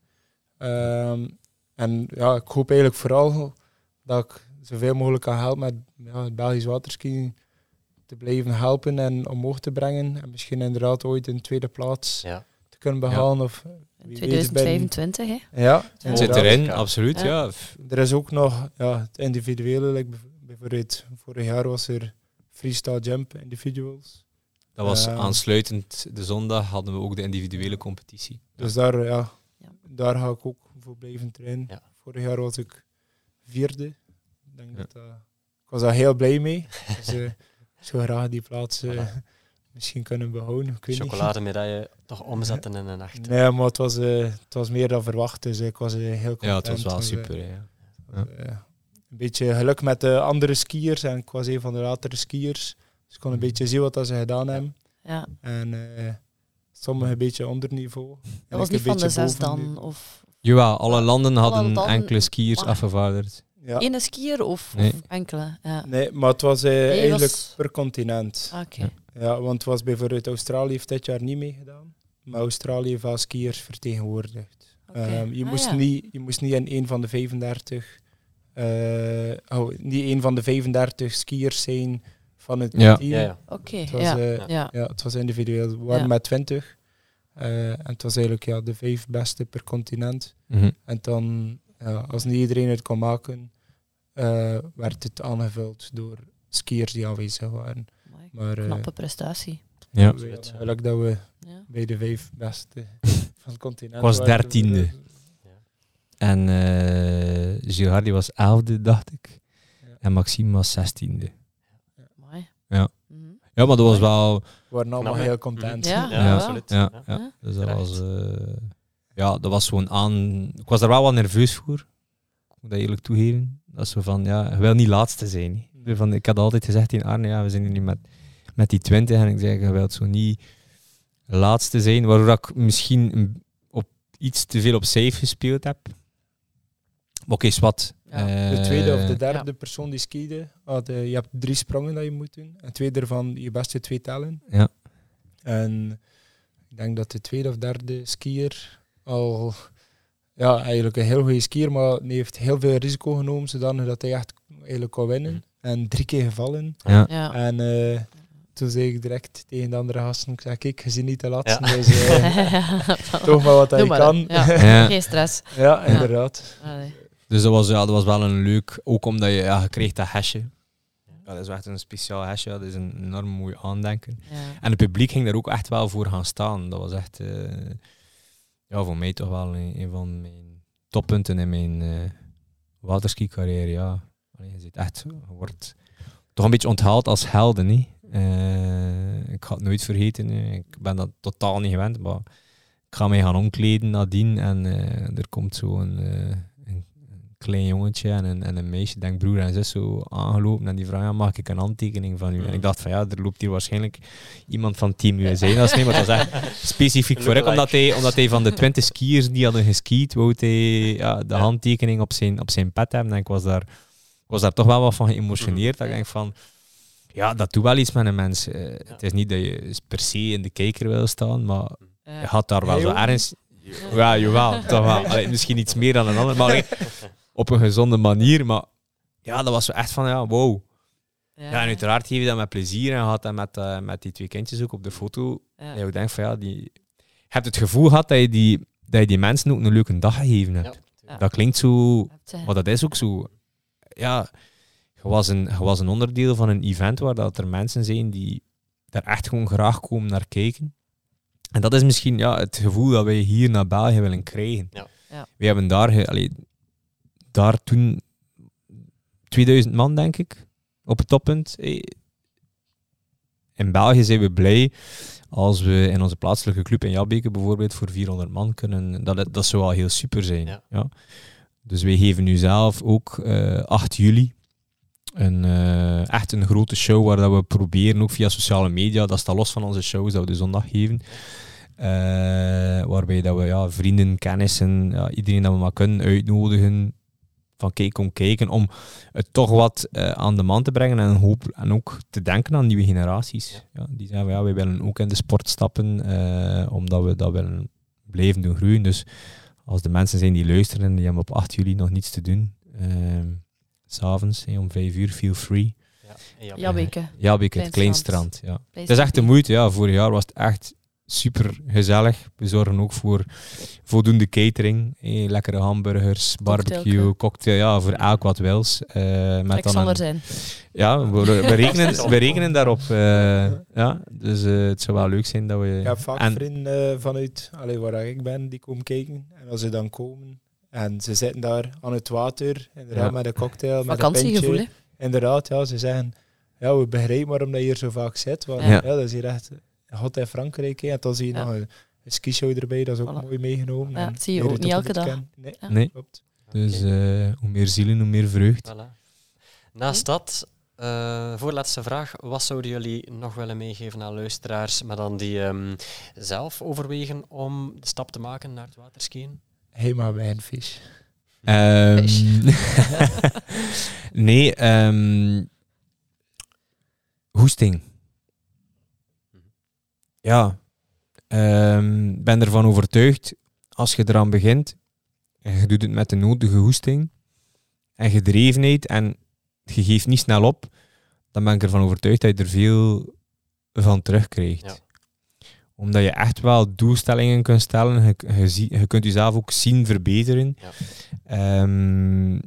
Ehm, en ja, ik hoop eigenlijk vooral dat ik zoveel mogelijk kan helpen met ja, het Belgisch waterski te blijven helpen en omhoog te brengen. En misschien inderdaad ooit een tweede plaats Ja. te kunnen behalen. Of, het binnen- 2025, hè? Ja, Het zit erin, Ja. absoluut. Ja. Ja. Er is ook nog ja, het individuele. like bijv- bijvoorbeeld, vorig jaar was er freestyle jump individuals. Dat was Ja. aansluitend. De zondag hadden we ook de individuele competitie. Dus daar, ja, Ja. daar ga ik ook voor blijven trainen. Ja. Vorig jaar was ik vierde. Ik, denk Ja. dat, dat- ik was daar heel blij mee. (laughs) dus eh, zou graag die plaats eh, Voilà. misschien kunnen behouden. Ik weet niet. Chocolademedaille toch omzetten in een echt. Nee, maar het was, eh, het was meer dan verwacht. Dus ik was eh, heel content. Ja, het was wel eh, super. Ja. was, eh, een beetje geluk met de andere skiers. En ik was een van de latere skiers. Dus ik kon een Mhm. beetje zien wat dat ze gedaan hebben. Ja. En eh sommigen een beetje onder niveau. En Dat was niet van de zes dan? Of Jawel, alle landen hadden landen- enkele skiers Maar- afgevaardigd. Ja. ene skier of, Nee. of enkele? Ja. Nee, maar het was eh, eigenlijk was- per continent. Ah, Oké. Ja. Ja, want het was bijvoorbeeld Australië heeft dit jaar niet meegedaan. Maar Australië heeft wel skiers vertegenwoordigd. Oké. Ehm, je, Ah, moest ja. niet, je moest niet in een van de 35, eh, oh, niet een van de 35 skiers zijn van het Ja. team. Ja, ja. Oké, Het was, ja. eh, ja. ja, het was individueel. We waren Ja. met 20. Eh, en het was eigenlijk ja, de vijf beste per continent. Mhm. En dan, ja, als niet iedereen het kon maken, eh, werd het aangevuld door skiers die aanwezig waren. Amai, Maar eh, Knappe prestatie. Ja. we Absoluut, hadden ja. geluk dat we Ja. bij de vijf beste (laughs) van het continent Ik was dertiende. En eh Gilles Hardy was elfde, dacht ik. Ja. En Maxime was zestiende. Amai. Ja. Mhm. Ja, maar dat was wel... We waren allemaal heel content. Ja. Ja, Ja. absoluut. Ja. Dus dat was... eh, ja, dat was gewoon aan... Ik was er wel wat nerveus voor. Moet dat eerlijk toegeven. Dat is zo van, ja, je wil niet laatste zijn. hè. Van, ik had altijd gezegd in Arne, ja, we zijn hier nu met, met die 20 en ik zei, je wilt zo niet laatste zijn, waardoor ik misschien op iets te veel op safe gespeeld heb. Oké, is wat. Ja. De tweede of de Eh, derde persoon die skiede, had, eh, je hebt drie sprongen dat je moet doen. En twee daarvan je beste twee tellen. Ja. En ik denk dat de tweede of derde skier al, ja, eigenlijk een heel goede skier, maar die heeft heel veel risico genomen, zodat hij echt eigenlijk kon winnen. En drie keer gevallen. Ja. Ja. En eh, toen zei ik direct tegen de andere gasten, ik zeg, kijk, je ziet niet de laatste, Ja. dus eh, (laughs) toch maar wat hij maar, kan. Ja. (laughs) Ja. Geen stress. ja, inderdaad. Allee. Dus dat was, ja, dat was wel een leuk, ook omdat je, ja, je kreeg dat hesje. Ja, dat is echt een speciaal hesje, dat is een enorm mooi aandenken. Ja. En het publiek ging daar ook echt wel voor gaan staan. Dat was echt, eh, ja, voor mij toch wel een, van mijn toppunten in mijn eh waterski carrière. Ja. Je zit echt, je wordt toch een beetje onthaald als helden. Niet? Eh, ik ga het nooit vergeten. Ik ben dat totaal niet gewend, maar ik ga mij gaan omkleden nadien en eh, er komt zo een, eh, een, een klein jongetje en een, en een meisje, ik denk broer en zus, zo aangelopen en die vragen, ja, mag ik een handtekening van u? En ik dacht van ja, er loopt hier waarschijnlijk iemand van Team USA naast mij, maar dat echt (laughs) specifiek voor ik, omdat hij, omdat hij van de 20 skiers die hadden geskiet, wou hij ja, de Ja. handtekening op zijn, op zijn pet hebben. En ik was daar, ik was daar toch wel wat van geëmotioneerd, dat ik denk van ja, dat doet wel iets met een mens. Eh, Het is niet dat je per se in de kijker wil staan, maar je had daar wel zo ergens... Ja, jawel, toch wel. Allee, misschien iets meer dan een ander, maar (laughs) allee, op een gezonde manier. Maar ja, dat was zo echt van, ja, wow. Ja, en uiteraard geef je dat met plezier en had dat met, eh, met die twee kindjes ook op de foto. Ja. En je denkt van, ja, die... Je hebt het gevoel gehad dat je die, dat je die mensen ook een leuke dag gegeven hebt. Ja. Dat klinkt zo... Maar dat is ook zo. Ja, je was, een, je was een onderdeel van een event waar dat er mensen zijn die daar echt gewoon graag komen naar kijken. En dat is misschien ja, het gevoel dat wij hier naar België willen krijgen. Ja. Ja. We hebben daar, ge- allee, daar toen 2000 man, denk ik, op het toppunt. Eh, In België zijn we blij als we in onze plaatselijke club in Jabbeke bijvoorbeeld voor 400 man kunnen. Dat, dat zou al heel super zijn. Ja. Ja. Dus wij geven nu zelf ook eh 8 juli een, eh, echt een grote show waar dat we proberen, ook via sociale media, dat staat los van onze shows dat we de zondag geven. Eh, waarbij dat we ja, vrienden, kennissen, ja, iedereen dat we maar kunnen uitnodigen van kijk, kom kijken om het toch wat uh, aan de man te brengen en, hoop, en ook te denken aan nieuwe generaties. Ja. die zeggen, ja, wij willen ook in de sport stappen, uh, omdat we dat willen blijven doen groeien. Dus als de mensen zijn die luisteren en die hebben op 8 juli nog niets te doen, uh, s'avonds om 5 uur, feel free. Ja, Jabbeke. Jabbeke, het Kleinstrand. Ja. Het is echt de moeite. Ja. Vorig jaar was het echt super gezellig. We zorgen ook voor voldoende catering. Eh, lekkere hamburgers, barbecue, cocktail. Ja, voor elk wat wils. Uh, met Ik zal er zijn. Ja, we, we, (laughs) rekenen, we rekenen daarop. Uh, ja, dus uh, het zou wel leuk zijn dat we... Ik heb vaak en... vrienden vanuit allee, waar ik ben, die komen kijken. En als ze dan komen en ze zitten daar aan het water, inderdaad, ja. met een cocktail, met een pintje. Inderdaad, ja, ze zeggen... Ja, we begrijpen waarom dat je hier zo vaak zit. Want ja. ja dat is hier echt had in Frankrijk. Hè. En dan zie je nog een, een skishow erbij, dat is ook mooi meegenomen. Ja, dat zie je ook niet elke dag. Nee, nee. klopt. Dus uh, hoe meer zielen, hoe meer vreugd. Voilà. Naast dat, uh, voorlaatste vraag. Wat zouden jullie nog willen meegeven aan luisteraars, maar dan die um, zelf overwegen om de stap te maken naar het waterskiën? Helemaal bij een vis. Um, (laughs) nee, um, hoesting ja, um, ben ervan overtuigd, als je eraan begint en je doet het met de nodige hoesting en gedrevenheid en je geeft niet snel op, dan ben ik ervan overtuigd dat je er veel van terugkrijgt. Ja. Omdat je echt wel doelstellingen kunt stellen, je, je, je kunt jezelf ook zien verbeteren. Ja. Um,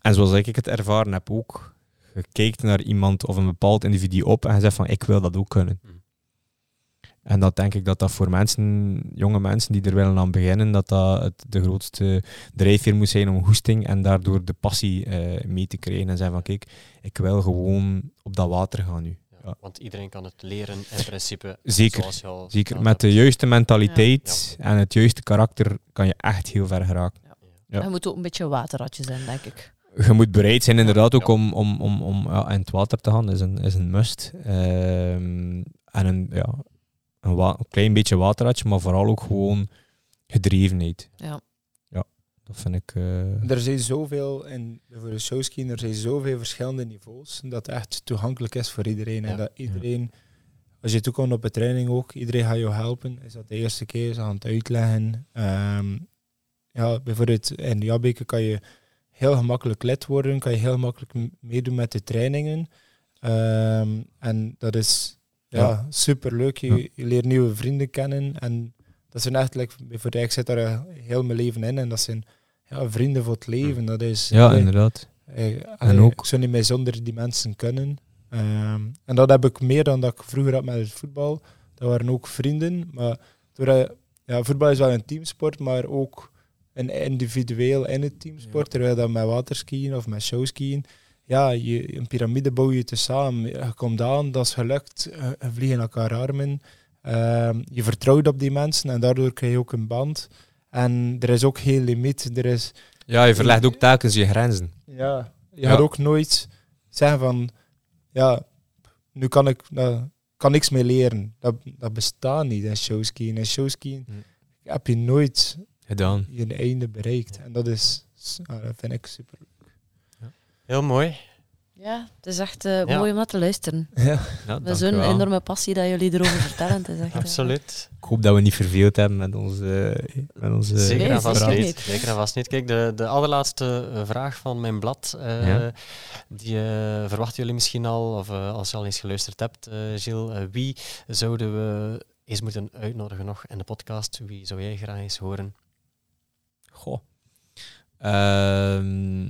en zoals ik het ervaren heb ook, je kijkt naar iemand of een bepaald individu op en je zegt van ik wil dat ook kunnen. Mm. En dat denk ik dat dat voor mensen, jonge mensen die er willen aan beginnen, dat dat het, de grootste drijfveer moet zijn om hoesting en daardoor de passie uh, mee te krijgen. En zeggen van kijk, ik wil gewoon op dat water gaan nu. Ja, Want iedereen kan het leren in principe. Zeker, al zeker. met de juiste mentaliteit en het juiste karakter kan je echt heel ver geraken. Ja. Je moet ook een beetje een waterratje zijn, denk ik. Je moet bereid zijn inderdaad ook om, om, om, om ja, in het water te gaan, is een, is een must. Um, en een, ja, een, klein beetje waterratje, maar vooral ook gewoon gedrevenheid. Ja. Ja, dat vind ik... Uh... Er zijn zoveel, in, voor de showski, er zijn zoveel verschillende niveaus, dat het echt toegankelijk is voor iedereen. En dat iedereen, als je toekomt op de training ook, iedereen gaat je helpen. Is dat de eerste keer, ze gaan het uitleggen. Um, ja, bijvoorbeeld in Jabbeke kan je heel gemakkelijk lid worden, kan je heel makkelijk meedoen met de trainingen. Um, en dat is ja, superleuk. Je, je leert nieuwe vrienden kennen. En dat zijn like, voor ik zit daar heel mijn leven in. En dat zijn ja, vrienden voor het leven. Dat is, ja, inderdaad. Eh, en ook. Ik zou niet meer zonder die mensen kunnen. Ehm, en dat heb ik meer dan dat ik vroeger had met het voetbal. Dat waren ook vrienden. Maar door, ja, voetbal is wel een teamsport, maar ook een individueel in het teamsport. Terwijl dat met waterskiën of met showskiën ja, je, een piramide bouw je te samen. Je komt aan, dat is gelukt, je vliegen elkaar armen. Uh, je vertrouwt op die mensen en daardoor krijg je ook een band. En er is ook geen limiet. Er is, ja, je verlegt ook telkens je grenzen. Ja, je gaat ook nooit zeggen van, ja, nu kan ik nou, kan niks meer leren. Dat, dat bestaat niet in showskiën. In showskiën hm. heb je nooit gedaan je einde bereikt. En dat is, dat vind ik super Heel mooi. Ja, het is echt uh, mooi om naar te luisteren. Ja. ja we zo'n enorme passie dat jullie erover vertellen. Het is echt, eh, Absoluut. Ik hoop dat we niet verveeld hebben met onze... Met onze zeker en vast niet. Zeker en vast niet. Kijk, de, de allerlaatste eh, vraag van mijn blad, uh, ja. die uh, verwachten jullie misschien al, of als je al eens geluisterd hebt, Gilles, wie zouden we eens moeten uitnodigen nog in de podcast? Wie zou jij graag eens horen? Goh. Ehm,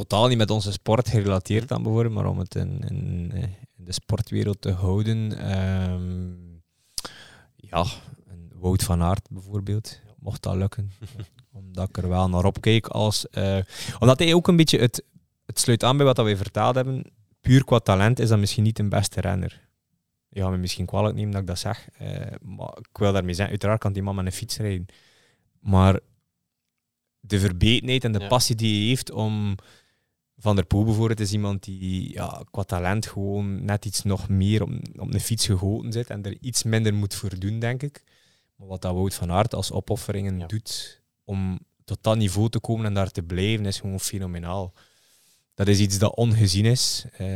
totaal niet met onze sport gerelateerd dan bijvoorbeeld, maar om het in, in, in de sportwereld te houden. Um, ja, een Wout van Aert bijvoorbeeld, mocht dat lukken. (laughs) omdat ik er wel naar opkeek als... Uh, omdat hij ook een beetje het, het sluit aan bij wat we verteld hebben. Puur qua talent is dat misschien niet de beste renner. Ja, me misschien kwalijk nemen dat ik dat zeg. Uh, maar ik wil daarmee zeggen, uiteraard kan die man met een fiets rijden. Maar de verbetenheid en de passie die hij heeft om van der Poel bijvoorbeeld is iemand die ja, qua talent gewoon net iets nog meer op, op een fiets gegoten zit en er iets minder moet voor doen, denk ik. Maar wat dat Wout van Aert als opofferingen doet om tot dat niveau te komen en daar te blijven is gewoon fenomenaal. Dat is iets dat ongezien is. Eh,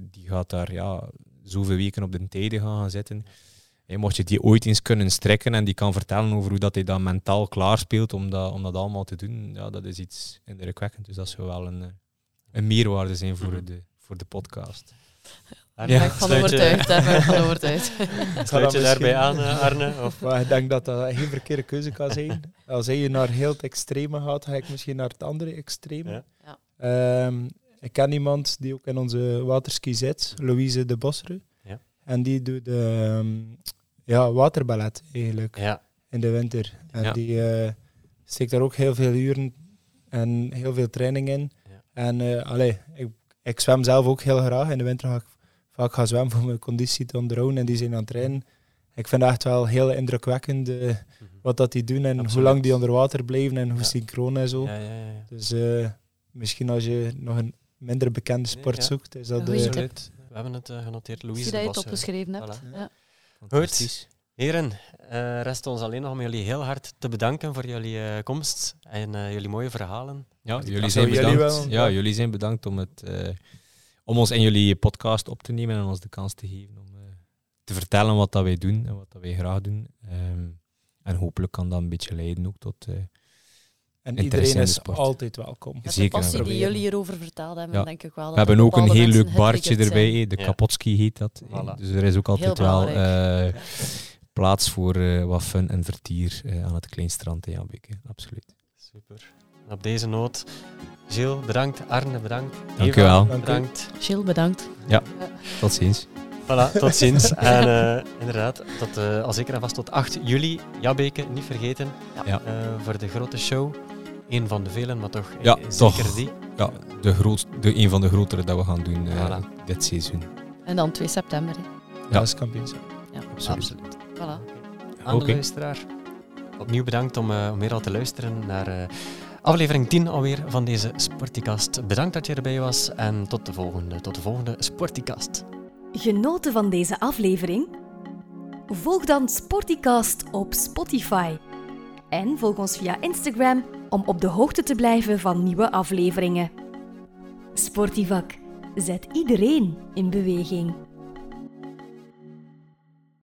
die gaat daar ja, zoveel weken op de tijden gaan zitten. Hey, mocht je die ooit eens kunnen strekken en die kan vertellen over hoe dat hij dat mentaal klaarspeelt om dat, om dat allemaal te doen, ja, dat is iets indrukwekkend. Dus dat zou wel een, eh, een meerwaarde zijn voor, Mhm. de, voor de podcast. Arne, Ja. Daar ben ik van je- overtuigd. Daar ben ik van overtuigd. (laughs) Sluit je daarbij aan, eh, Arne? Of? Maar ik denk dat dat geen verkeerde keuze kan zijn. Als hij naar heel het extreme gaat, ga ik misschien naar het andere extreme. Ja. Ja. Ehm, ik ken iemand die ook in onze waterski zit, Louise de Bosre. Ja. En die doet ehm, ja, waterballet eigenlijk Ja, in de winter. En Ja. die eh, steekt daar ook heel veel uren en heel veel training in. Ja. En eh allee, ik, ik zwem zelf ook heel graag. In de winter ga ik vaak gaan zwemmen voor mijn conditie te onderhouden. En die zijn aan het trainen. Ik vind het echt wel heel indrukwekkend eh, Mhm. wat dat die doen en hoe lang die onder water blijven en hoe Ja. synchroon en zo. ja, ja, ja, ja. Dus eh, misschien als je nog een minder bekende sport Ja. zoekt, is dat de... We hebben het genoteerd. Louise zie dat je het opgeschreven hebt. voilà. Ja. Fantastisch. Heren, eh rest ons alleen nog om jullie heel hard te bedanken voor jullie eh, komst en eh, jullie mooie verhalen. Ja, jullie zijn jullie bedankt. wel- ja, ja. jullie zijn bedankt om, het, eh, om ons in jullie podcast op te nemen en ons de kans te geven om te vertellen wat dat wij doen en wat dat wij graag doen. Ehm, en hopelijk kan dat een beetje leiden ook tot... eh, En Interesse iedereen is sport. altijd welkom. Met de Zeker. passie die jullie hierover verteld hebben, Ja. denk ik wel. we hebben ook een heel leuk baardje getriggerd erbij, zijn. de Ja. Kapotski heet dat. Voilà. Dus er is ook altijd wel eh, plaats voor eh, wat fun en vertier eh, aan het Kleinstrand in Jambeke. Absoluut. Super. En op deze noot, Gilles, bedankt. Arne, bedankt. Dank Eva, wel. Dank u. bedankt. Gilles, bedankt. Tot ziens. Voilà, tot (laughs) ziens. en eh, inderdaad, tot, eh, al zeker en vast tot 8 juli. Jabbeke, niet vergeten. Ja. Eh, voor de grote show. Eén van de velen, maar toch eh, Ja, zeker toch. die. Ja, de grootste, de, een van de grotere dat we gaan doen eh, Voilà. dit seizoen. En dan 2 september. hè. Ja. Dat is kampioenschap. Ja. Absoluut. Voilà. Aan Oké. de luisteraar. Opnieuw bedankt om, eh, om weer al te luisteren naar eh, aflevering 10 alweer van deze Sporticast. Bedankt dat je erbij was en tot de volgende, tot de volgende Sporticast. Genoten van deze aflevering? Volg dan Sporticast op Spotify. En volg ons via Instagram om op de hoogte te blijven van nieuwe afleveringen. Sportivak zet iedereen in beweging.